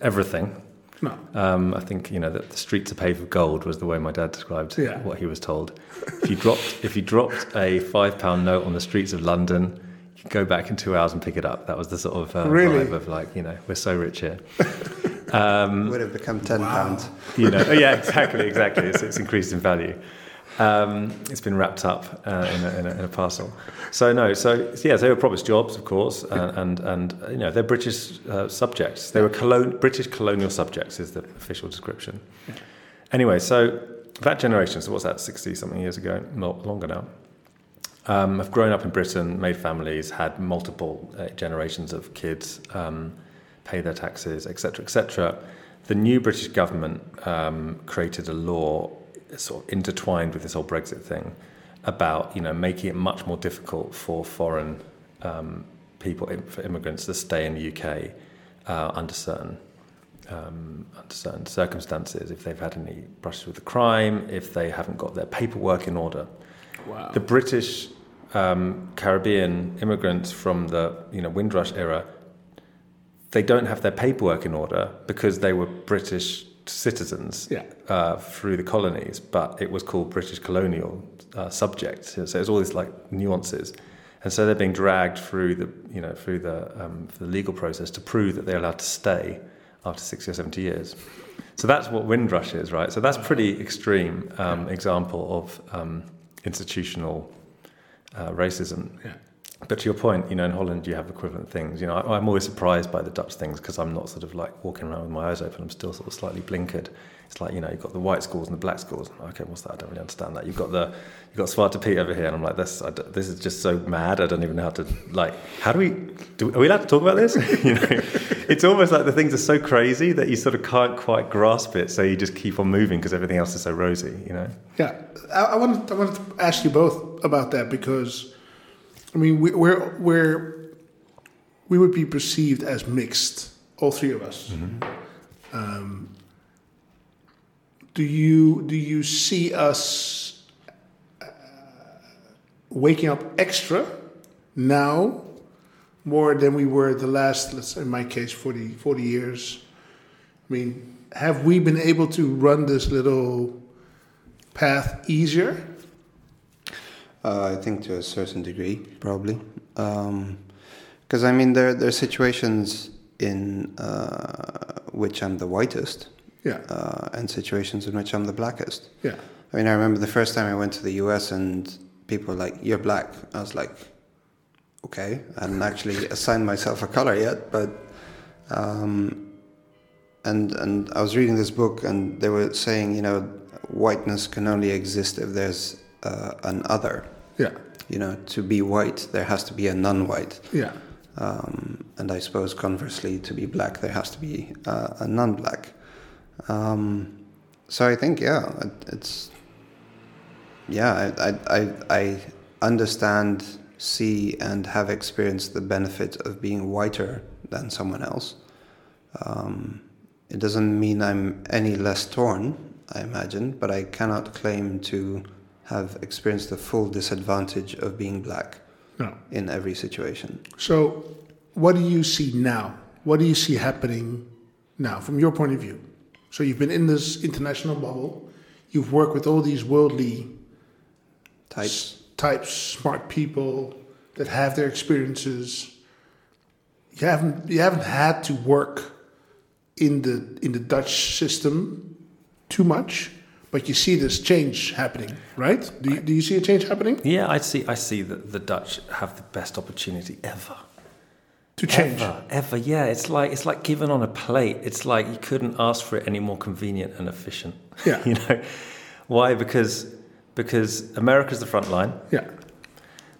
everything. No. Um, I think you know that the streets are paved with gold was the way my dad described Yeah. what he was told. If you dropped if you dropped a five pound note on the streets of London, you could go back in two hours and pick it up. That was the sort of uh, Really? vibe of like you know we're so rich here. Um, Would have become ten pounds. you know, oh, yeah, exactly, exactly. It's, it's increased in value. Um, it's been wrapped up uh, in, a, in, a, in a parcel. So no, so yeah, they were promised jobs, of course, uh, and and you know they're British uh, subjects. They were colon- British colonial subjects, is the official description. Anyway, so that generation, so what's that, sixty something years ago, longer now, um, have grown up in Britain, made families, had multiple uh, generations of kids, um, pay their taxes, etc., etc. The new British government um, created a law, sort of intertwined with this whole Brexit thing, about you know making it much more difficult for foreign um, people, for immigrants, to stay in the UK uh, under certain um, under certain circumstances, if they've had any brushes with the crime, if they haven't got their paperwork in order. Wow. The British um, Caribbean immigrants from the you know Windrush era, they don't have their paperwork in order because they were British citizens Yeah. uh, through the colonies, but it was called British colonial uh, subjects. So there's all these like nuances, and so they're being dragged through the you know through the um, the legal process to prove that they're allowed to stay after sixty or seventy years. So that's what Windrush is, right? So that's pretty extreme um, example of um, institutional uh, racism. Yeah. But to your point, you know, in Holland you have equivalent things. You know, I, I'm always surprised by the Dutch things because I'm not sort of like walking around with my eyes open. I'm still sort of slightly blinkered. It's like you know, you've got the white schools and the black schools. Okay, what's that? I don't really understand that. You've got the you've got Zwarte Piet over here, and I'm like, this I this is just so mad. I don't even know how to like. How do we? Do, are we allowed to talk about this? you know, it's almost like the things are so crazy that you sort of can't quite grasp it. So you just keep on moving because everything else is so rosy. You know. Yeah, I, I wanted I wanted to ask you both about that because, I mean, we, we're we're we would be perceived as mixed, all three of us. Um, do you do you see us uh, waking up extra now more than we were the last, let's say in my case, 40, 40 years? I mean, have we been able to run this little path easier? Uh, I think to a certain degree, probably. Because I mean, there there are situations in uh, which I'm the whitest, Yeah, uh, and situations in which I'm the blackest. yeah, I mean, I remember the first time I went to the U.S. and people were like, "You're black." I was like, "Okay." I hadn't actually assigned myself a color yet, but um, and and I was reading this book, and they were saying, you know, whiteness can only exist if there's uh, an other. yeah, You know, to be white, there has to be a non-white. yeah, Um, and I suppose conversely, to be black, there has to be uh, a non-black. Um, so I think, yeah, it, it's yeah, I, I, I, I understand, see, and have experienced the benefit of being whiter than someone else. Um, it doesn't mean I'm any less torn, I imagine, but I cannot claim to have experienced the full disadvantage of being black no. in every situation. So, what do you see now? What do you see happening now from your point of view? So, you've been in this international bubble, you've worked with all these worldly Types. s- types, smart people that have their experiences. You haven't you haven't had to work in the in the Dutch system too much, but you see this change happening, right? Do you, do you see a change happening Yeah, I see. I see that the Dutch have the best opportunity ever. to change? Ever, ever, yeah. It's like it's like given on a plate. It's like you couldn't ask for it any more convenient and efficient. Yeah. you know, why? Because because America's the front line. Yeah,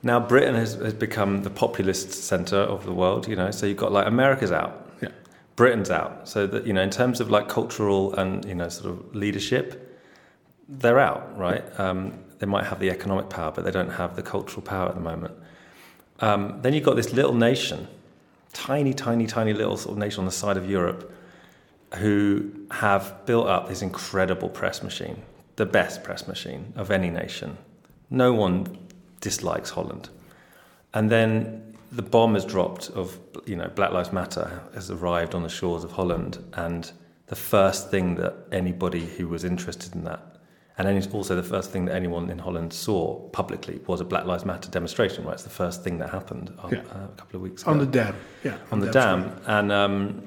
Now Britain has, has become the populist center of the world. You know, so you've got like America's out, yeah, Britain's out. So that you know, in terms of like cultural and you know sort of leadership, they're out, right? Um, they might have the economic power, but they don't have the cultural power at the moment. Um, then you've got this little nation, tiny, tiny, tiny little sort of nation on the side of Europe, who have built up this incredible press machine, the best press machine of any nation. No one dislikes Holland. And then the bomb has dropped of you know Black Lives Matter has arrived on the shores of Holland, and the first thing that anybody who was interested in that, and then it's also the first thing that anyone in Holland saw publicly was a Black Lives Matter demonstration. Right, it's the first thing that happened uh, Yeah. a couple of weeks ago On the dam. Yeah. on the dam, right. and um,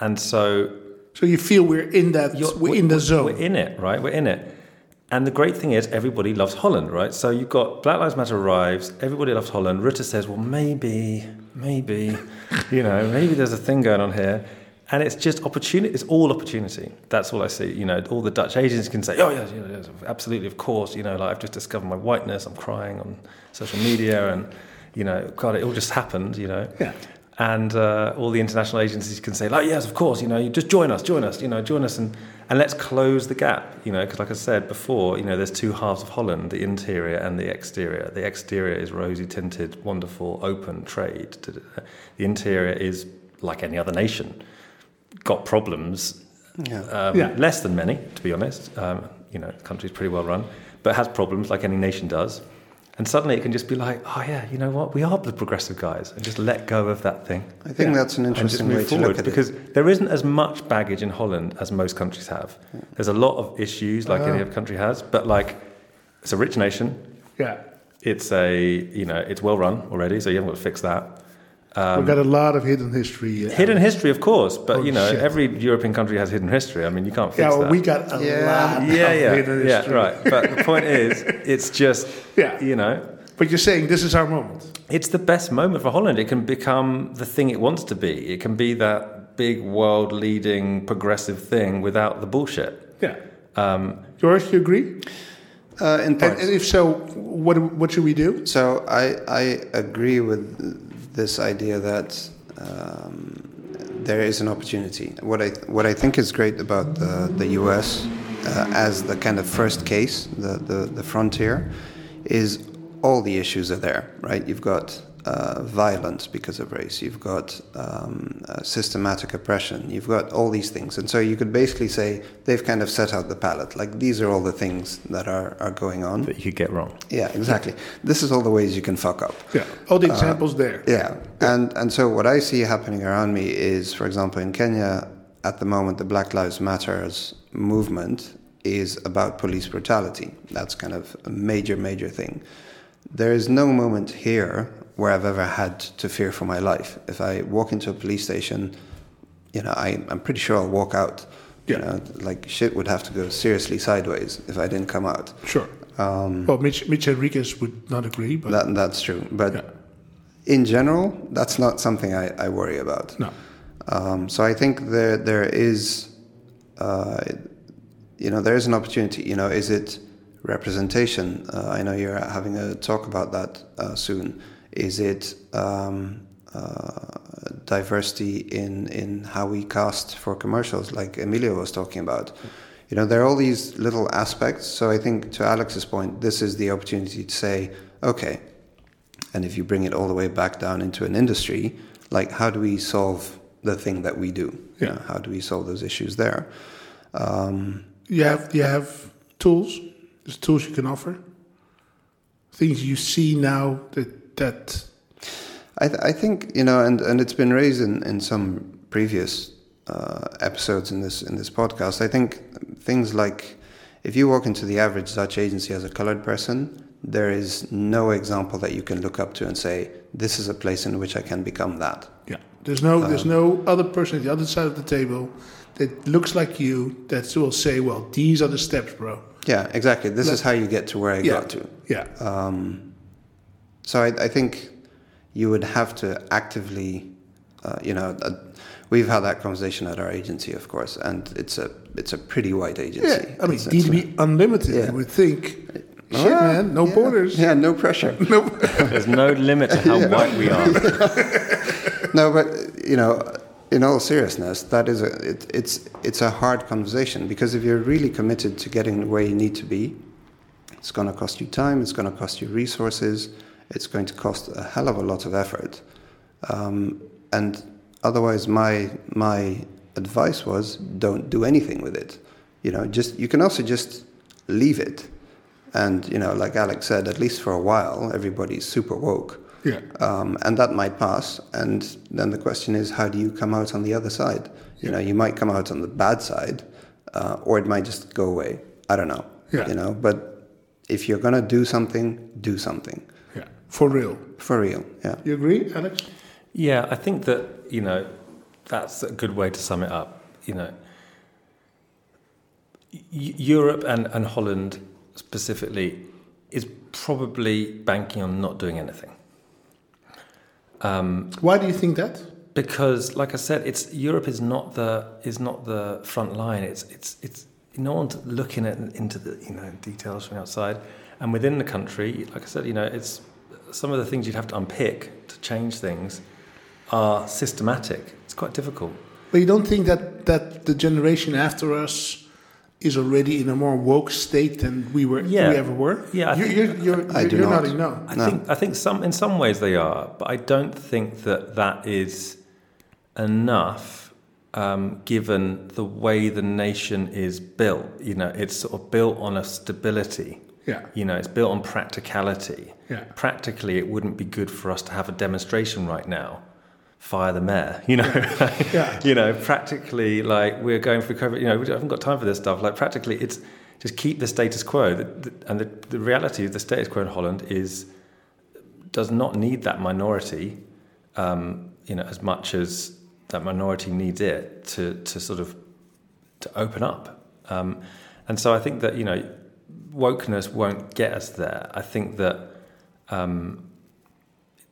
and so So you feel we're in that, you're- we're in the zone. We're in it, right? We're in it. And the great thing is, everybody loves Holland, right? So you've got Black Lives Matter arrives, everybody loves Holland. Rutte says, well, maybe, maybe, you know, maybe there's a thing going on here. And it's just opportunity, it's all opportunity. That's all I see. You know, all the Dutch agents can say, oh, yes, absolutely, of course. You know, like I've just discovered my whiteness, I'm crying on social media, and, you know, God, it all just happened, you know Yeah. and uh, all the international agencies can say, like, yes, of course, you know, you just join us, join us, you know, join us, and, and let's close the gap, you know, because like I said before, you know, there's two halves of Holland, the interior and the exterior. The exterior is rosy tinted, wonderful, open trade. The interior is like any other nation, got problems, Yeah. um, Yeah. less than many, to be honest. Um, you know, the country's pretty well run, but has problems like any nation does. And suddenly it can just be like, oh yeah, you know what? We are the progressive guys, and just let go of that thing I think Yeah. that's an interesting way to forward look at because it. there isn't as much baggage in Holland as most countries have. There's a lot of issues like any Ah. other country has, but like it's a rich nation. Yeah. It's a you know it's well run already, so you haven't got to fix that. We've got a lot of hidden history. uh, Hidden history, of course, but Oh, you know shit. every European country has hidden history. I mean, you can't fix Yeah, well, that. we got a Yeah. lot yeah, of yeah, hidden yeah, history. right. But the point is, it's just Yeah. you know But you're saying this is our moment. It's the best moment for Holland. It can become the thing it wants to be. It can be that big world leading progressive thing without the bullshit. Yeah. Um, George, you agree? Uh, in And, and if so, what what should we do? So I, I agree with this idea that um, there is an opportunity. What I what I think is great about the the U.S. Uh, as the kind of first case, the, the the frontier, is all the issues are there, right? You've got uh, violence because of race. You've got um, uh, systematic oppression. You've got all these things, and so you could basically say they've kind of set out the palette. Like these are all the things that are are going on. that you could get wrong. Yeah, exactly. This is all the ways you can fuck up. Yeah. All the examples there. Yeah, and and so what I see happening around me is, for example, in Kenya at the moment, the Black Lives Matters movement is about police brutality. That's kind of a major, major thing. There is no moment here where I've ever had to fear for my life. If I walk into a police station, you know, I, I'm pretty sure I'll walk out. You know, like shit would have to go seriously sideways if I didn't come out. Sure. Um, Well, Mitch, Mitch Henriquez would not agree, but that, that's true. But Yeah. in general, that's not something I, I worry about. no. Um, so I think there there is, uh, you know, there is an opportunity. You know, is it representation? Uh, I know you're having a talk about that uh, soon. Is it um, uh, diversity in in how we cast for commercials, like Emilio was talking about? You know, there are all these little aspects. So I think, to Alex's point, this is the opportunity to say, okay, and if you bring it all the way back down into an industry, like how do we solve the thing that we do? You Yeah. know, how do we solve those issues there? Um, You have you have tools. There's tools you can offer. Things you see now that that I, th- I think you know, and, and it's been raised in, in some previous uh, episodes in this in this podcast. I think things like if you walk into the average Dutch agency as a colored person, there is no example that you can look up to and say, "This is a place in which I can become that." yeah. There's no there's no other person at the other side of the table that looks like you that will say, well, these are the steps, bro. Yeah, exactly. This is how you get to where I Yeah. got to. Yeah. Um, so I, I think you would have to actively, uh, you know, uh, we've had that conversation at our agency, of course, and it's a it's a pretty wide agency. Yeah, I mean, It's- it's DDB Unlimited, Yeah. you would think, shit, Ah, man, no yeah. borders. Yeah, no pressure. No, There's no limit to how white we are. no, but you know, in all seriousness, that is a it, it's it's a hard conversation because if you're really committed to getting where you need to be, it's going to cost you time. It's going to cost you resources. It's going to cost a hell of a lot of effort. Um, and otherwise, my my advice was don't do anything with it. You know, just you can also just leave it. And you know, like Alex said, at least for a while, everybody's super woke. Yeah. Um, and that might pass. And then the question is, how do you come out on the other side? You know, you might come out on the bad side, uh, or it might just go away. I don't know. Yeah. You know, but if you're gonna do something, do something Yeah. For real. for real. Yeah. You agree, Alex? Yeah, I think that, you know, that's a good way to sum it up. You know, Europe and, and Holland specifically is probably banking on not doing anything. Um, Why do you think that? Because, like I said, it's Europe is not the is not the front line. It's it's it's no one's looking at into the you know details from outside, and within the country, like I said, you know, it's some of the things you'd have to unpick to change things are systematic. It's quite difficult. But you don't think that, that the generation after us is already in a more woke state than we were Yeah. we ever were? Yeah, I you're, think- you're, you're, I do you're not. nodding no. I No. think I think some in some ways they are, but I don't think that that is enough, um, given the way the nation is built. You know, it's sort of built on a stability. Yeah. You know, it's built on practicality. Yeah. Practically, it wouldn't be good for us to have a demonstration right now. Fire the mayor, you know. Yeah. you know, practically, like we're going through COVID. You know, we haven't got time for this stuff. Like practically, it's just keep the status quo. And the, the reality of the status quo in Holland is does not need that minority, um, you know, as much as that minority needs it to to sort of to open up. Um, and so I think that you know, wokeness won't get us there. I think that, um,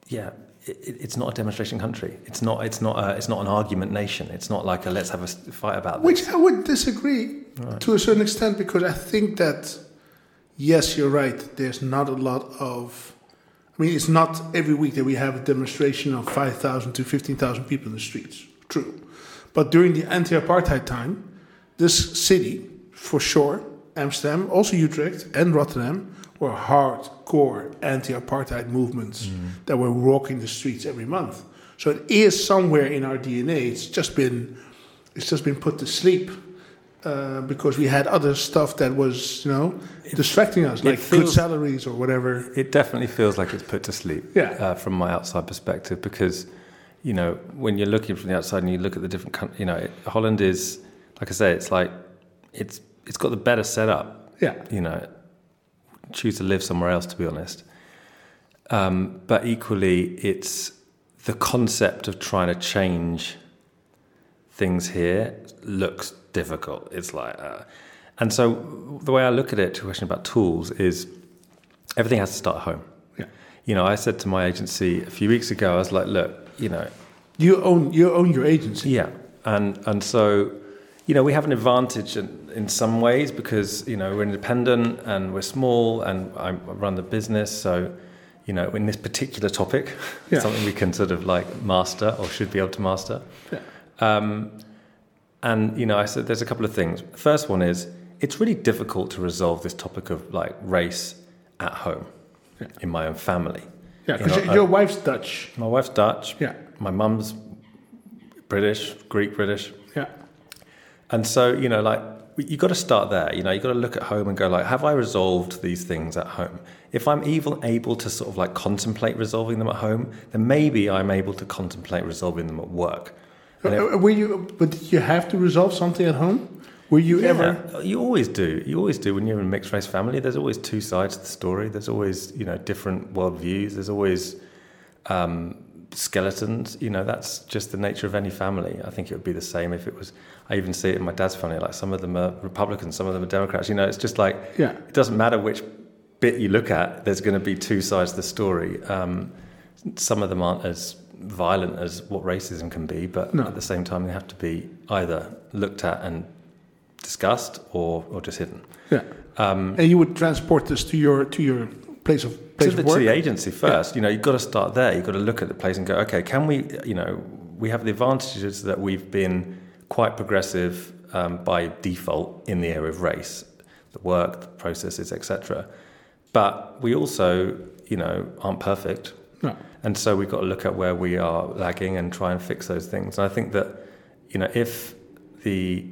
yeah, it, it's not a demonstration country. It's not. It's not. A, it's not an argument nation. It's not like a let's have a fight about this. Which I would disagree to a certain extent because I think that, yes, you're right. There's not a lot of. I mean, it's not every week that we have a demonstration of 5,000 to 15,000 people in the streets. True. But during the anti apartheid time, this city, for sure, Amsterdam, also Utrecht and Rotterdam, were hardcore anti apartheid movements that were walking the streets every month. So it is somewhere in our DNA. It's just been it's just been put to sleep uh, because we had other stuff that was, you know, distracting us, it like good salaries or whatever. It definitely feels like it's put to sleep Yeah. uh, from my outside perspective because, you know, when you're looking from the outside and you look at the different countries, you know, it, Holland is, like I say, it's like, it's it's got the better setup. Yeah. You know, choose to live somewhere else, to be honest. Um, but equally, it's the concept of trying to change things here looks difficult. It's like, uh, and so the way I look at it, to a question about tools, is everything has to start at home. Yeah. You know, I said to my agency a few weeks ago, I was like, look, you know, You own you own your agency. yeah, and and so, you know, we have an advantage in, in some ways because you know we're independent and we're small, and I run the business. So, you know, in this particular topic, Yeah. something we can sort of like master or should be able to master. Yeah. Um, and you know, I said there's a couple of things. First one is it's really difficult to resolve this topic of like race at home Yeah. in my own family. Yeah, You because know, your I- wife's Dutch. my wife's Dutch. Yeah. My mum's British, Greek British. Yeah. And so, you know, like you've got to start there. You know, you've got to look at home and go like, have I resolved these things at home? If I'm even able to sort of like contemplate resolving them at home, then maybe I'm able to contemplate resolving them at work. If- Uh, Were you? But did you have to resolve something at home? Were you yeah, ever? you always do. You always do when you're in a mixed race family. There's always two sides to the story. There's always you know different worldviews. There's always um, skeletons. You know that's just the nature of any family. I think it would be the same if it was. I even see it in my dad's family. Like some of them are Republicans, some of them are Democrats. You know, it's just like Yeah. it doesn't matter which bit you look at. There's going to be two sides to the story. Um, some of them aren't as violent as what racism can be, but No. at the same time, they have to be either looked at and discussed or, or just hidden. Yeah. Um, And you would transport this to your to your place of place to, the, of work. to the agency first, you know, you've got to start there. You've got to look at the place and go, okay, can we, you know, we have the advantages that we've been quite progressive um, by default in the area of race, the work, the processes, etc. But we also, you know, aren't perfect. No. And so we've got to look at where we are lagging and try and fix those things. And I think that, you know, if the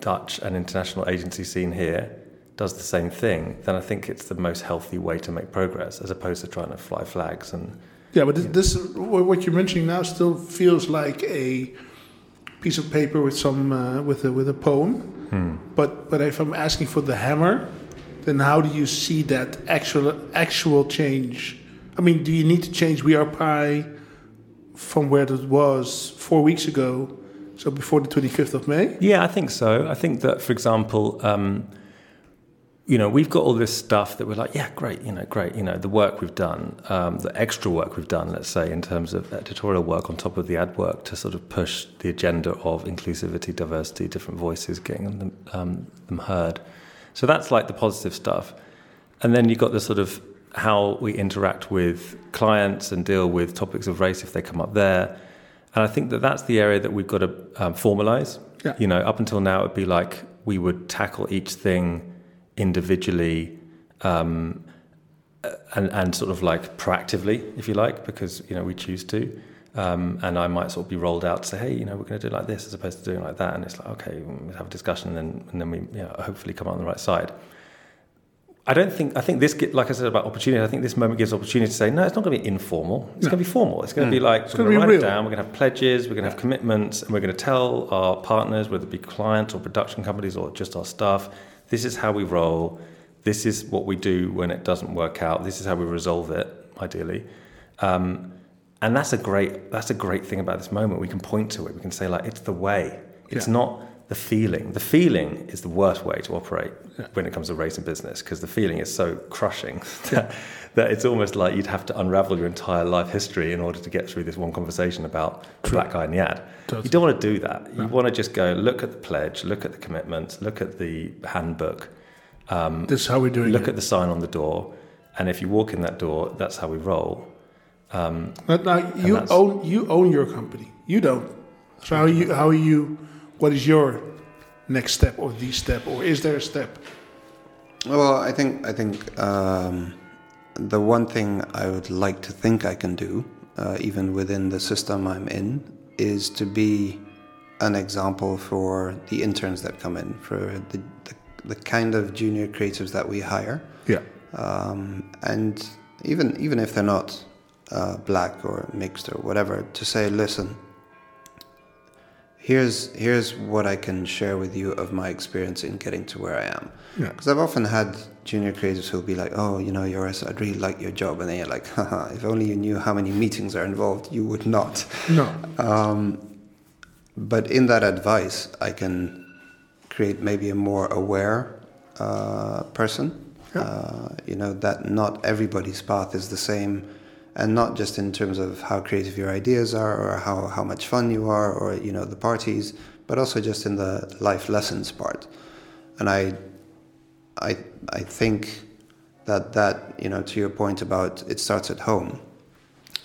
Dutch and international agency scene here does the same thing, then I think it's the most healthy way to make progress, as opposed to trying to fly flags and. Yeah, but this, this what you're mentioning now still feels like a piece of paper with some uh, with a with a poem. Hmm. But but if I'm asking for the hammer, then how do you see that actual actual change? I mean, do you need to change We Are Pi from where it was four weeks ago, so before the 25th of May? Yeah, I think so. I think that, for example, um, you know, we've got all this stuff that we're like, yeah, great, you know, great, you know, the work we've done, um, the extra work we've done, let's say, in terms of editorial work on top of the ad work to sort of push the agenda of inclusivity, diversity, different voices, getting them, um, them heard. So that's like the positive stuff. And then you've got the sort of how we interact with clients and deal with topics of race if they come up there. And I think that that's the area that we've got to um, formalize. Yeah. You know, up until now, it'd be like we would tackle each thing individually um, and, and sort of like proactively, if you like, because, you know, we choose to. Um, and I might sort of be rolled out to say, hey, you know, we're going to do it like this as opposed to doing it like that. And it's like, okay, we have a discussion and then, and then we you know, hopefully come out on the right side. I don't think, I think this, like I said about opportunity, I think this moment gives opportunity to say, no, it's not going to be informal. It's No. going to be formal. It's going to be like, It's we're going to write it down, we're going to have pledges, we're going to have commitments, and we're going to tell our partners, whether it be clients or production companies or just our staff, this is how we roll. This is what we do when it doesn't work out. This is how we resolve it, ideally. Um, and that's a great that's a great thing about this moment. We can point to it. We can say like it's the way. It's Yeah. not the feeling. The feeling is the worst way to operate when it comes to race and business because the feeling is so crushing that, that it's almost like you'd have to unravel your entire life history in order to get through this one conversation about the black guy in the ad. Totally. You don't want to do that. You want to just go look at the pledge, look at the commitments, look at the handbook, This is how we're doing look it. at the sign on the door, and if you walk in that door, that's how we roll. Um, But now you own you own your company. You don't. So how you how you what is your next step or the step or is there a step? Well, I think I think um, the one thing I would like to think I can do, uh, even within the system I'm in, is to be an example for the interns that come in, for the the, the kind of junior creatives that we hire, Yeah. um, and even even if they're not uh, black or mixed or whatever, to say, listen, here's here's what I can share with you of my experience in getting to where I am. Yeah. Because I've often had junior creatives who'll be like, "Oh, you know, Joris, I'd really like your job," and then you're like, Haha, "If only you knew how many meetings are involved, you would not." No. Um, but in that advice, I can create maybe a more aware uh, person. Yeah. Uh, you know that not everybody's path is the same, and not just in terms of how creative your ideas are, or how how much fun you are, or you know the parties, but also just in the life lessons part. And I, I, I think that that you know to your point about it starts at home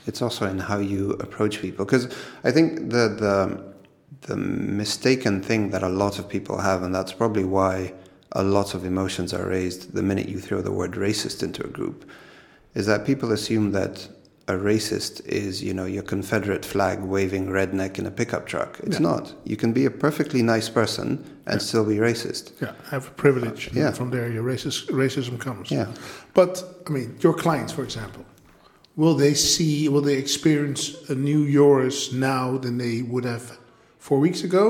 it's also in how you approach people because i think the the the mistaken thing that a lot of people have and that's probably why a lot of emotions are raised the minute you throw the word racist into a group is that people assume that a racist is you know your confederate flag waving redneck in a pickup truck it's Yeah. not you can be a perfectly nice person and still be racist Yeah. Have a privilege. and Yeah. From there, your racist, racism comes. yeah But I mean, your clients, for example, will they see? Will they experience a new yours now than they would have four weeks ago,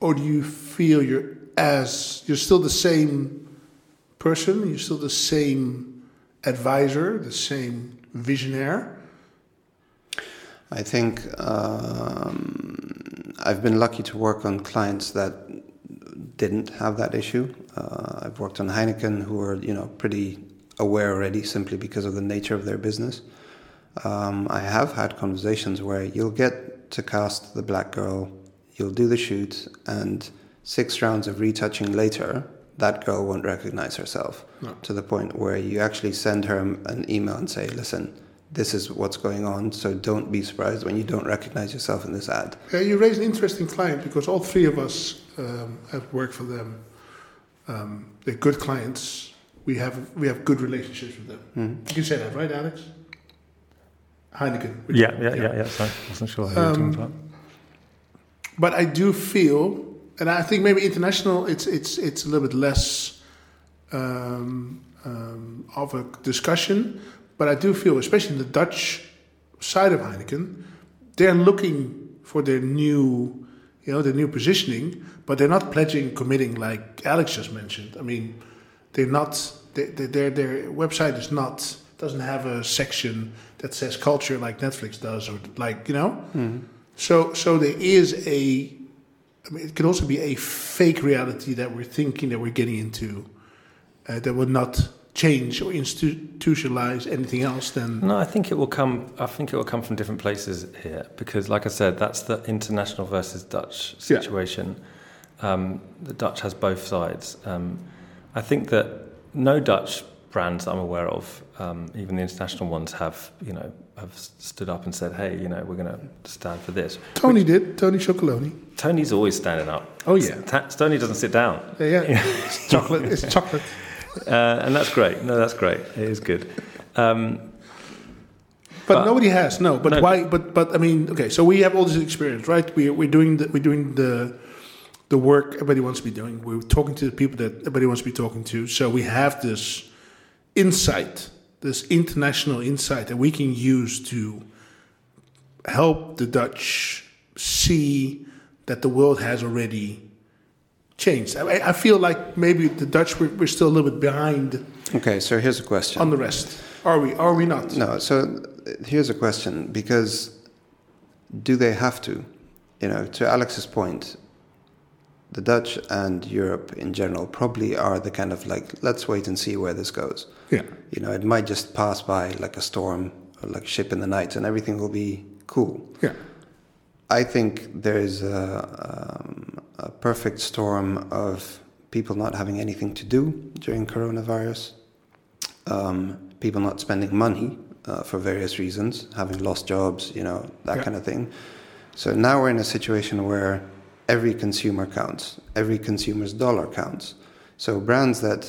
or do you feel you're as you're still the same person? You're still the same advisor, the same visionaire. I think um, I've been lucky to work on clients that didn't have that issue. Uh, I've worked on Heineken, who are you know pretty aware already, simply because of the nature of their business. Um, I have had conversations where you'll get to cast the black girl, you'll do the shoot, and six rounds of retouching later, that girl won't recognize herself No. to the point where you actually send her an email and say, "Listen, this is what's going on, so don't be surprised when you don't recognize yourself in this ad." Uh, you raise an interesting client because all three of us um, have worked for them. Um, they're good clients. We have we have good relationships with them. Mhm. You can say that, right, Alex? Heineken. yeah, yeah, yeah, yeah. Sorry, I wasn't sure who you were talking Um, about. But I do feel, and I think maybe international, it's it's it's a little bit less um, um, of a discussion, but I do feel, especially in the Dutch side of Heineken, they're looking for their new, you know, their new positioning, but they're not pledging, committing like Alex just mentioned. I mean, they're not. They, they, their their website is not doesn't have a section that says culture like Netflix does, or like you know. So so there is a. I mean, it could also be a fake reality that we're thinking that we're getting into, uh, that will not change or institutionalize anything else. Then No, I think it will come. I think it will come from different places here because, like I said, that's the international versus Dutch Yeah. situation. Um, the Dutch has both sides. Um, I think that no Dutch brands I'm aware of, um, even the international ones, have you know have stood up and said, "Hey, you know, we're going to stand for this." Tony did. Tony Chocolonely. Tony's always standing up. Oh, yeah. Ta- Tony doesn't sit down. Yeah, yeah. it's chocolate. It's chocolate. Uh, and that's great. No, that's great. It is good. Um, But, But- nobody has no. But No. why? But but I mean, okay. So we have all this experience, right? We we're doing the we're doing the the work everybody wants to be doing. We're talking to the people that everybody wants to be talking to. So we have this insight, this international insight that we can use to help the Dutch see that the world has already changed. I, I feel like maybe the Dutch we're, we're still a little bit behind Okay, so here's a question. on the rest. Are we? Are we not? No, so here's a question because do they have to? You know, to Alex's point, the Dutch and Europe in general probably are the kind of like, let's wait and see where this goes. Yeah. You know, it might just pass by like a storm or like a ship in the night and everything will be cool. Yeah. I think there is a, um, a perfect storm of people not having anything to do during coronavirus, um, people not spending money uh, for various reasons, having lost jobs, you know, that Yeah. kind of thing. So now we're in a situation where every consumer counts, every consumer's dollar counts. So brands that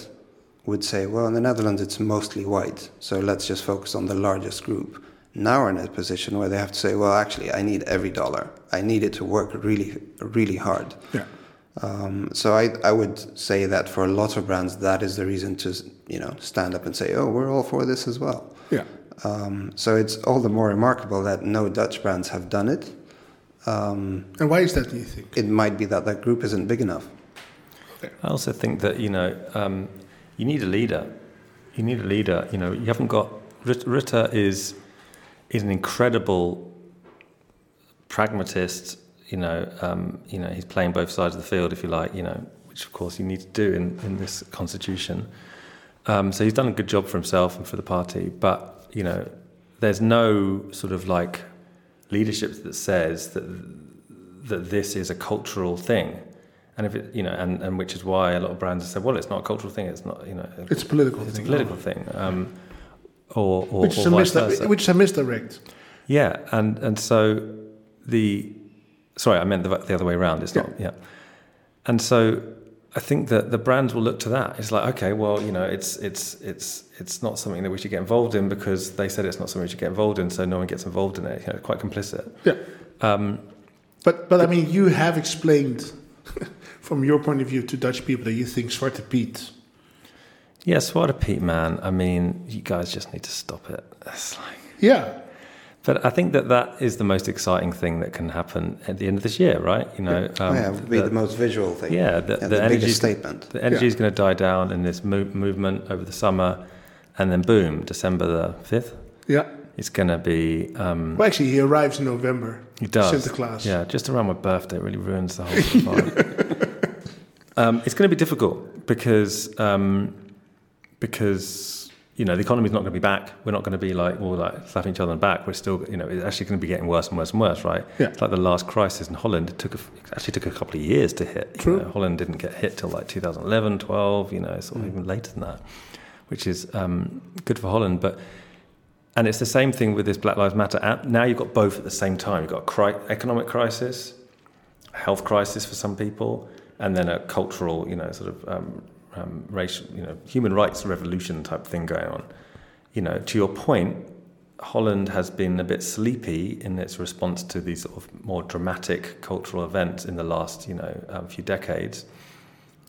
would say, well, in the Netherlands it's mostly white, so let's just focus on the largest group. Now we're in a position where they have to say, well, actually, I need every dollar. I need it to work really, really hard. Yeah. Um, so I, I would say that for a lot of brands, that is the reason to, you know, stand up and say, oh, we're all for this as well. Yeah. Um, so it's all the more remarkable that no Dutch brands have done it. Um, And why is that, do you think? it might be that that group isn't big enough. I also think that you know um, you need a leader. You need a leader. You know you haven't got Rutte is is an incredible pragmatist. You know, um, you know he's playing both sides of the field, if you like. You know, which of course you need to do in, in this constitution. Um, so he's done a good job for himself and for the party. But you know, there's no sort of like leadership that says that that this is a cultural thing. And if it, you know, and, and which is why a lot of brands have said, well, it's not a cultural thing. It's not, you know, It's a political it's thing. a political thing. Um, or, or, Which is, or versa. which is a misdirect. Yeah, and and so the sorry, I meant the, the other way around. It's not yeah, and so I think that the brands will look to that. It's like okay, well, you know, it's it's it's it's not something that we should get involved in because they said it's not something we should get involved in, so no one gets involved in it. You know, quite complicit. Yeah. Um, But but I mean, you have explained from your point of view to Dutch people that you think Zwarte Piet. a Pete man. I mean, you guys just need to stop it. It's like. Yeah. But I think that that is the most exciting thing that can happen at the end of this year, right? You know, oh, yeah, it would be the, most visual thing. yeah, the, and the the energy biggest statement. The energy Yeah. is going to die down in this mo- movement over the summer, and then boom, December the fifth, Yeah. it's going to be. Um, Well, actually, he arrives in November. he does. Santa Claus. Yeah, just around my birthday, it really ruins the whole vibe. um, it's going to be difficult because um, because you know the economy's not going to be back. We're not going to be like all like slapping each other on the back. We're still you know it's actually going to be getting worse and worse and worse, right? Yeah. It's like the last crisis in Holland. It took a, it actually took a couple of years to hit. you True. know. Holland didn't get hit till like 2011, 12. You know, Mm. sort of even later than that, which is um, good for Holland, but. And it's the same thing with this Black Lives Matter app. Now you've got both at the same time. You've got a cri- economic crisis, a health crisis for some people, and then a cultural, you know, sort of um, um, racial, you know, human rights revolution type thing going on. You know, to your point, Holland has been a bit sleepy in its response to these sort of more dramatic cultural events in the last, you know, um, few decades.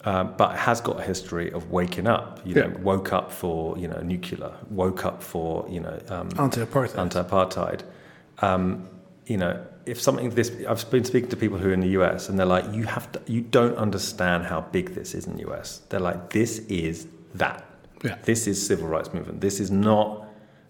Um, but it has got a history of waking up. You know, woke up for you know nuclear, woke up for you know um, Anti-apartheid. anti-apartheid. Um, you know, if something this, I've been speaking to people who are in the US, and they're like, you have to, you don't understand how big this is in the US. They're like, this is that. Yeah. This is civil rights movement. This is not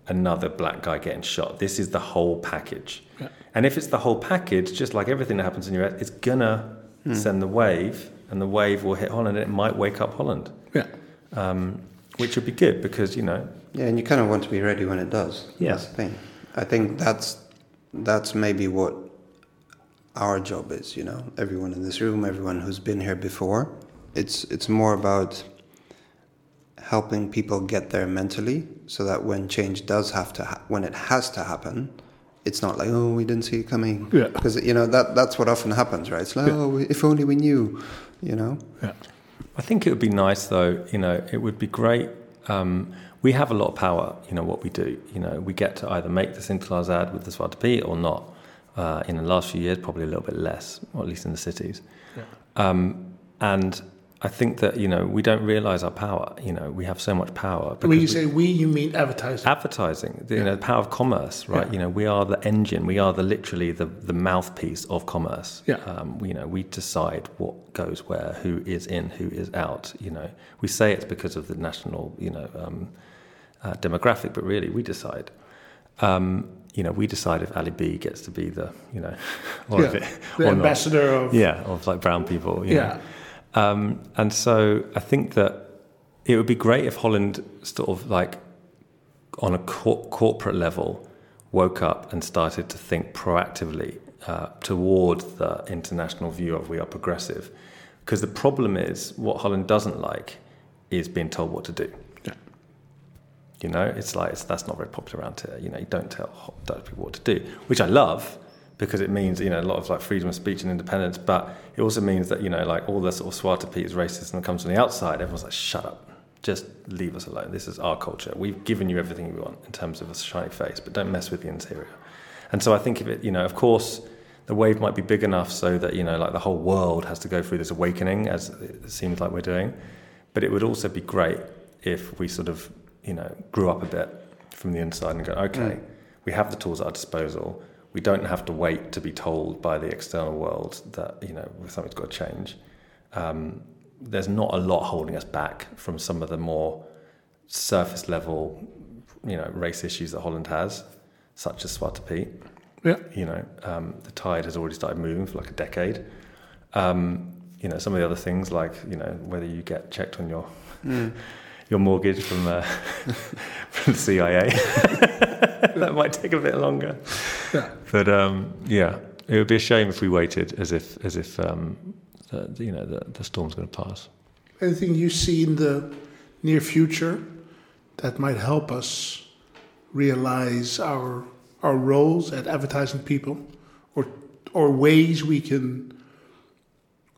another black guy getting shot. This is the whole package. Yeah. And if it's the whole package, just like everything that happens in the US, it's gonna send the wave, and the wave will hit Holland, and it might wake up Holland, yeah. um, which would be good because you know, Yeah, and you kind of want to be ready when it does. Yeah. That's the thing. I think that's that's maybe what our job is. You know, everyone in this room, everyone who's been here before. It's it's more about helping people get there mentally, so that when change does have to, ha- when it has to happen, it's not like oh we didn't see it coming. Yeah. Because you know that that's what often happens, right? It's like Yeah. oh if only we knew, you know. Yeah. I think it would be nice, though. You know, it would be great. Um, we have a lot of power. You know what we do. You know, we get to either make this into Azad with the Zwarte Piet or not. Uh, in the last few years, probably a little bit less, or at least in the cities. Yeah. Um, and I think that you know we don't realize our power. You know, we have so much power. When you say we, you mean advertising. advertising the, you know the power of commerce right Yeah. you know we are the engine we are the literally the, the mouthpiece of commerce Yeah. um, we, you know we decide what goes where who is in who is out you know we say it's because of the national you know um, uh, demographic but really we decide um, you know we decide if Ali B gets to be the you know or if yeah. it, The or not. ambassador of. yeah of like brown people. Yeah. Um, and so I think that it would be great if Holland sort of like on a cor- corporate level woke up and started to think proactively uh, toward the international view of we are progressive. Because the problem is what Holland doesn't like is being told what to do. You know, it's like it's, that's not very popular around here. You know, you don't tell Dutch people what to do, which I love because it means you know a lot of like freedom of speech and independence. But it also means that you know like all the sort of Zwarte Piet is racist and comes from the outside. Everyone's like, shut up, just leave us alone. This is our culture. We've given you everything you want in terms of a shiny face, but don't mess with the interior. And so I think of it, you know, of course. The wave might be big enough so that you know, like the whole world has to go through this awakening, as it seems like we're doing. But it would also be great if we sort of, you know, grew up a bit from the inside and go, okay, we have the tools at our disposal. We don't have to wait to be told by the external world that, you know, something's got to change. Um, there's not a lot holding us back from some of the more surface level, you know, race issues that Holland has, such as Zwarte Piet. Yeah. You know, um, the tide has already started moving for like a decade. Um, you know, some of the other things like you know whether you get checked on your your mortgage from uh, from the CIA. that might take a bit longer. Yeah. But um, yeah, it would be a shame if we waited as if as if um, the, you know the, the storm's going to pass. Anything you see in the near future that might help us realize our our roles at advertising people, or or ways we can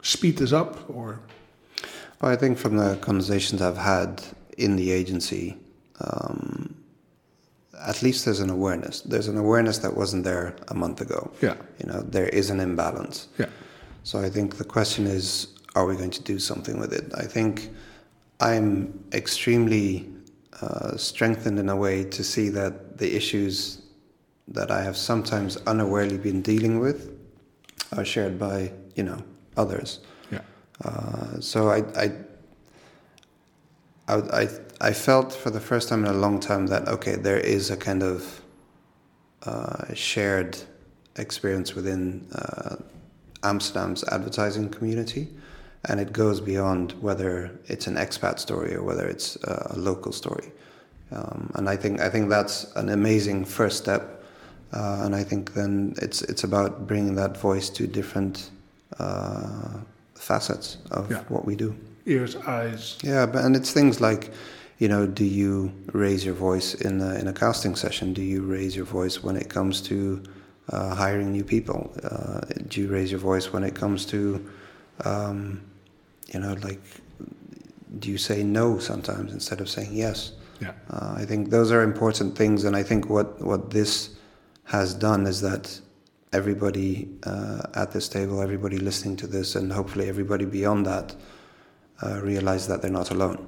speed this up, or Well, I think from the conversations I've had in the agency, um, at least there's an awareness. There's an awareness that wasn't there a month ago. yeah, You know, there is an imbalance. yeah, So I think the question is, are we going to do something with it? I think I'm extremely uh, strengthened in a way to see that the issues that I have sometimes unawarely been dealing with are shared by you know others. yeah, Uh, so I, I, I, I, I felt for the first time in a long time that okay, there is a kind of uh, shared experience within uh, Amsterdam's advertising community, and it goes beyond whether it's an expat story or whether it's uh, a local story. Um, and I think I think that's an amazing first step. Uh, and I think then it's it's about bringing that voice to different uh, facets of Yeah. what we do. Ears, eyes, Yeah, but and it's things like, you know, do you raise your voice in a, in a casting session? Do you raise your voice when it comes to uh, hiring new people? Uh, do you raise your voice when it comes to, um, you know, like, do you say no sometimes instead of saying yes? yeah, Uh, I think those are important things, and I think what what this has done is that everybody uh, at this table, everybody listening to this, and hopefully everybody beyond that, uh, realize that they're not alone.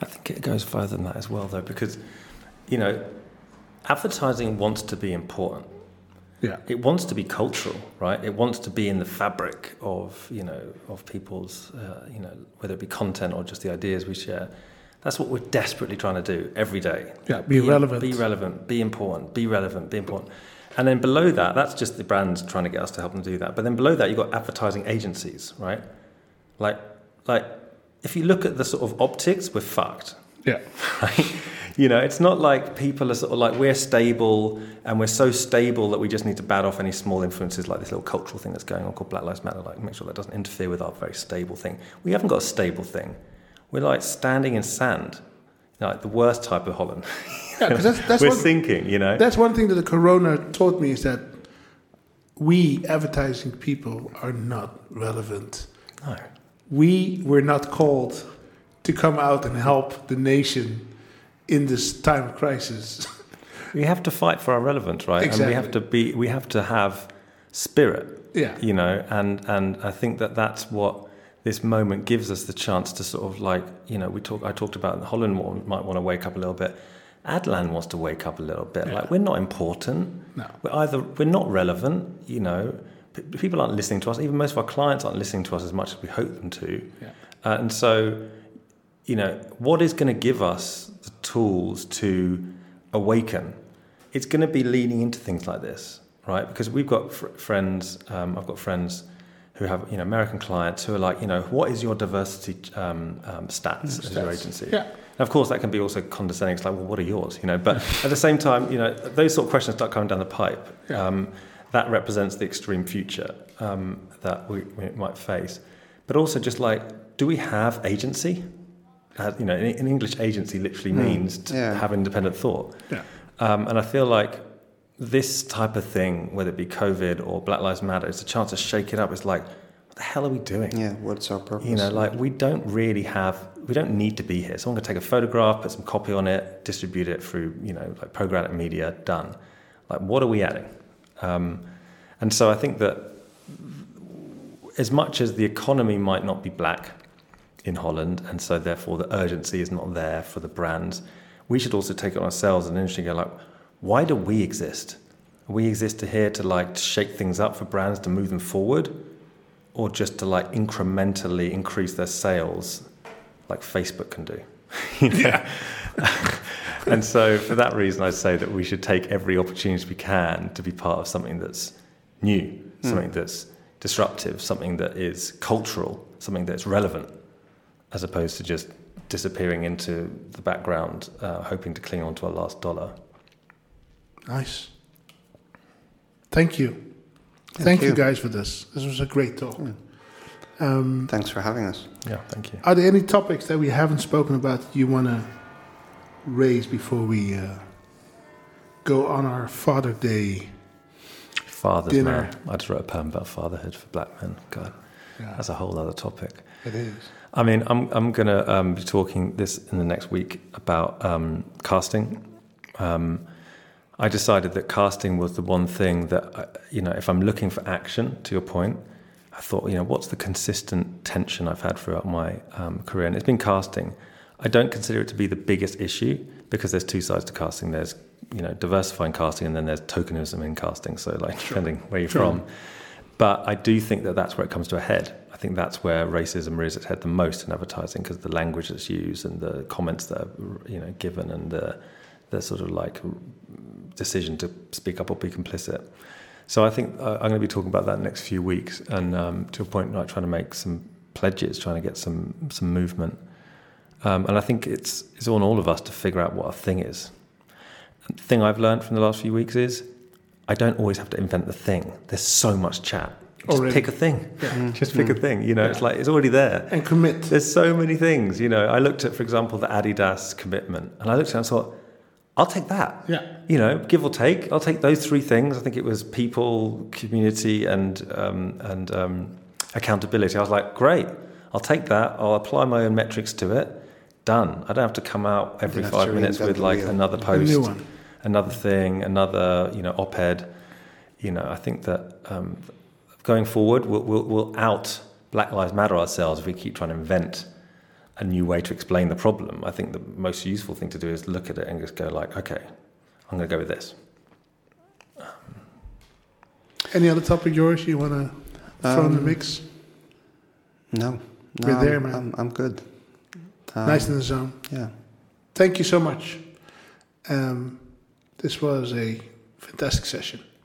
I think it goes further than that as well, though, because you know, advertising wants to be important. Yeah. It wants to be cultural, right? It wants to be in the fabric of you know of people's uh, you know whether it be content or just the ideas we share. That's what we're desperately trying to do every day. Yeah, be relevant. Be relevant. Be important. Be relevant. Be important. And then below that, that's just the brands trying to get us to help them do that. But then below that, you've got advertising agencies, right? Like, like if you look at the sort of optics, we're fucked. Yeah. Right? You know, it's not like people are sort of like we're stable and we're so stable that we just need to bat off any small influences like this little cultural thing that's going on called Black Lives Matter. Like, make sure that doesn't interfere with our very stable thing. We haven't got a stable thing. We're like standing in sand, like the worst type of Holland. Yeah, that's- that's we're what- sinking. You know, That's one thing that the corona taught me is that we advertising people are not relevant. no. We were not called to come out and help the nation in this time of crisis. We have to fight for our relevance, right? Exactly. And we have to be. We have to have spirit. Yeah. You know, and and I think that that's what this moment gives us the chance to sort of like you know we talk. I talked about Holland might want to wake up a little bit. Adland wants to wake up a little bit. Yeah. Like we're not important. No. We're either we're not relevant. You know, people aren't listening to us. Even most of our clients aren't listening to us as much as we hope them to. Yeah. Uh, and so, you know, what is going to give us the tools to awaken? It's going to be leaning into things like this, right? Because we've got fr- friends, um, I've got friends who have, you know, American clients who are like, you know, what is your diversity um, um, stats as your agency? Yeah. And of course, that can be also condescending. It's like, well, what are yours? You know, but at the same time, you know, those sort of questions start coming down the pipe. Yeah. Um, that represents the extreme future um, that we, we might face. But also, just like, do we have agency? Uh, you know, an, English agency literally means to Yeah. have independent thought. Yeah. Um, and I feel like this type of thing, whether it be COVID or Black Lives Matter, it's a chance to shake it up. It's like, what the hell are we doing? Yeah, what's our purpose? You know, like we don't really have, we don't need to be here. Someone can take a photograph, put some copy on it, distribute it through, you know, like programmatic media, done. Like, what are we adding? Um, and so I think that as much as the economy might not be black in Holland, and so therefore the urgency is not there for the brands, we should also take it on ourselves and initially go like, why do we exist? We exist to here to like to shake things up for brands to move them forward, or just to like incrementally increase their sales, like Facebook can do. Know? and so for that reason, I say that we should take every opportunity we can to be part of something that's new, something that's disruptive, something that is cultural, something that's relevant, as opposed to just disappearing into the background, uh, hoping to cling on to our last dollar. Nice. Thank you. Thank, Thank you. you. guys for this. This was a great talk. Um, Thanks for having us. Yeah, thank you. are there any topics that we haven't spoken about that you want to raise before we uh, go on our Father Day? Father's Dinner. man. I just wrote a poem about fatherhood for black men. God, Yeah, that's a whole other topic. it is. I mean, I'm I'm going to um, be talking this in the next week about um, casting. Um, I decided that casting was the one thing that I, you know, if I'm looking for action, to your point, I thought, you know, what's the consistent tension I've had throughout my um, career, and it's been casting. I don't consider it to be the biggest issue because there's two sides to casting. There's you know diversifying casting, and then there's tokenism in casting. So like depending where you're Sure. from. But I do think that that's where it comes to a head. I think that's where racism rears its head the most in advertising because the language that's used and the comments that are you know given and the the sort of like decision to speak up or be complicit. So I think uh, I'm going to be talking about that next few weeks, and um, to a point, like trying to make some pledges, trying to get some some movement. Um, and I think it's it's on all of us to figure out what a thing is. And the thing I've learned from the last few weeks is I don't always have to invent the thing. There's so much chat. Just Already. pick a thing. Yeah. Just pick a thing. You know, it's like it's already there. And commit. There's so many things. You know, I looked at, for example, the Adidas commitment, and I looked at it and I thought, I'll take that. Yeah. You know, give or take, I'll take those three things. I think it was people, community, and um, and um, accountability. I was like, great, I'll take that. I'll apply my own metrics to it. Done. I don't have to come out every five minutes with like wheel. another post, new one. another thing, another you know op-ed. You know, I think that um, going forward, we'll, we'll, we'll out Black Lives Matter ourselves if we keep trying to invent a new way to explain the problem. I think the most useful thing to do is look at it and just go like, okay, I'm going to go with this. Any other topic, Joris, you want to throw in the Um, mix? No, no, We're there, man. I'm, I'm good. Um, nice in the zone. Yeah. Thank you so much. Um, this was a fantastic session.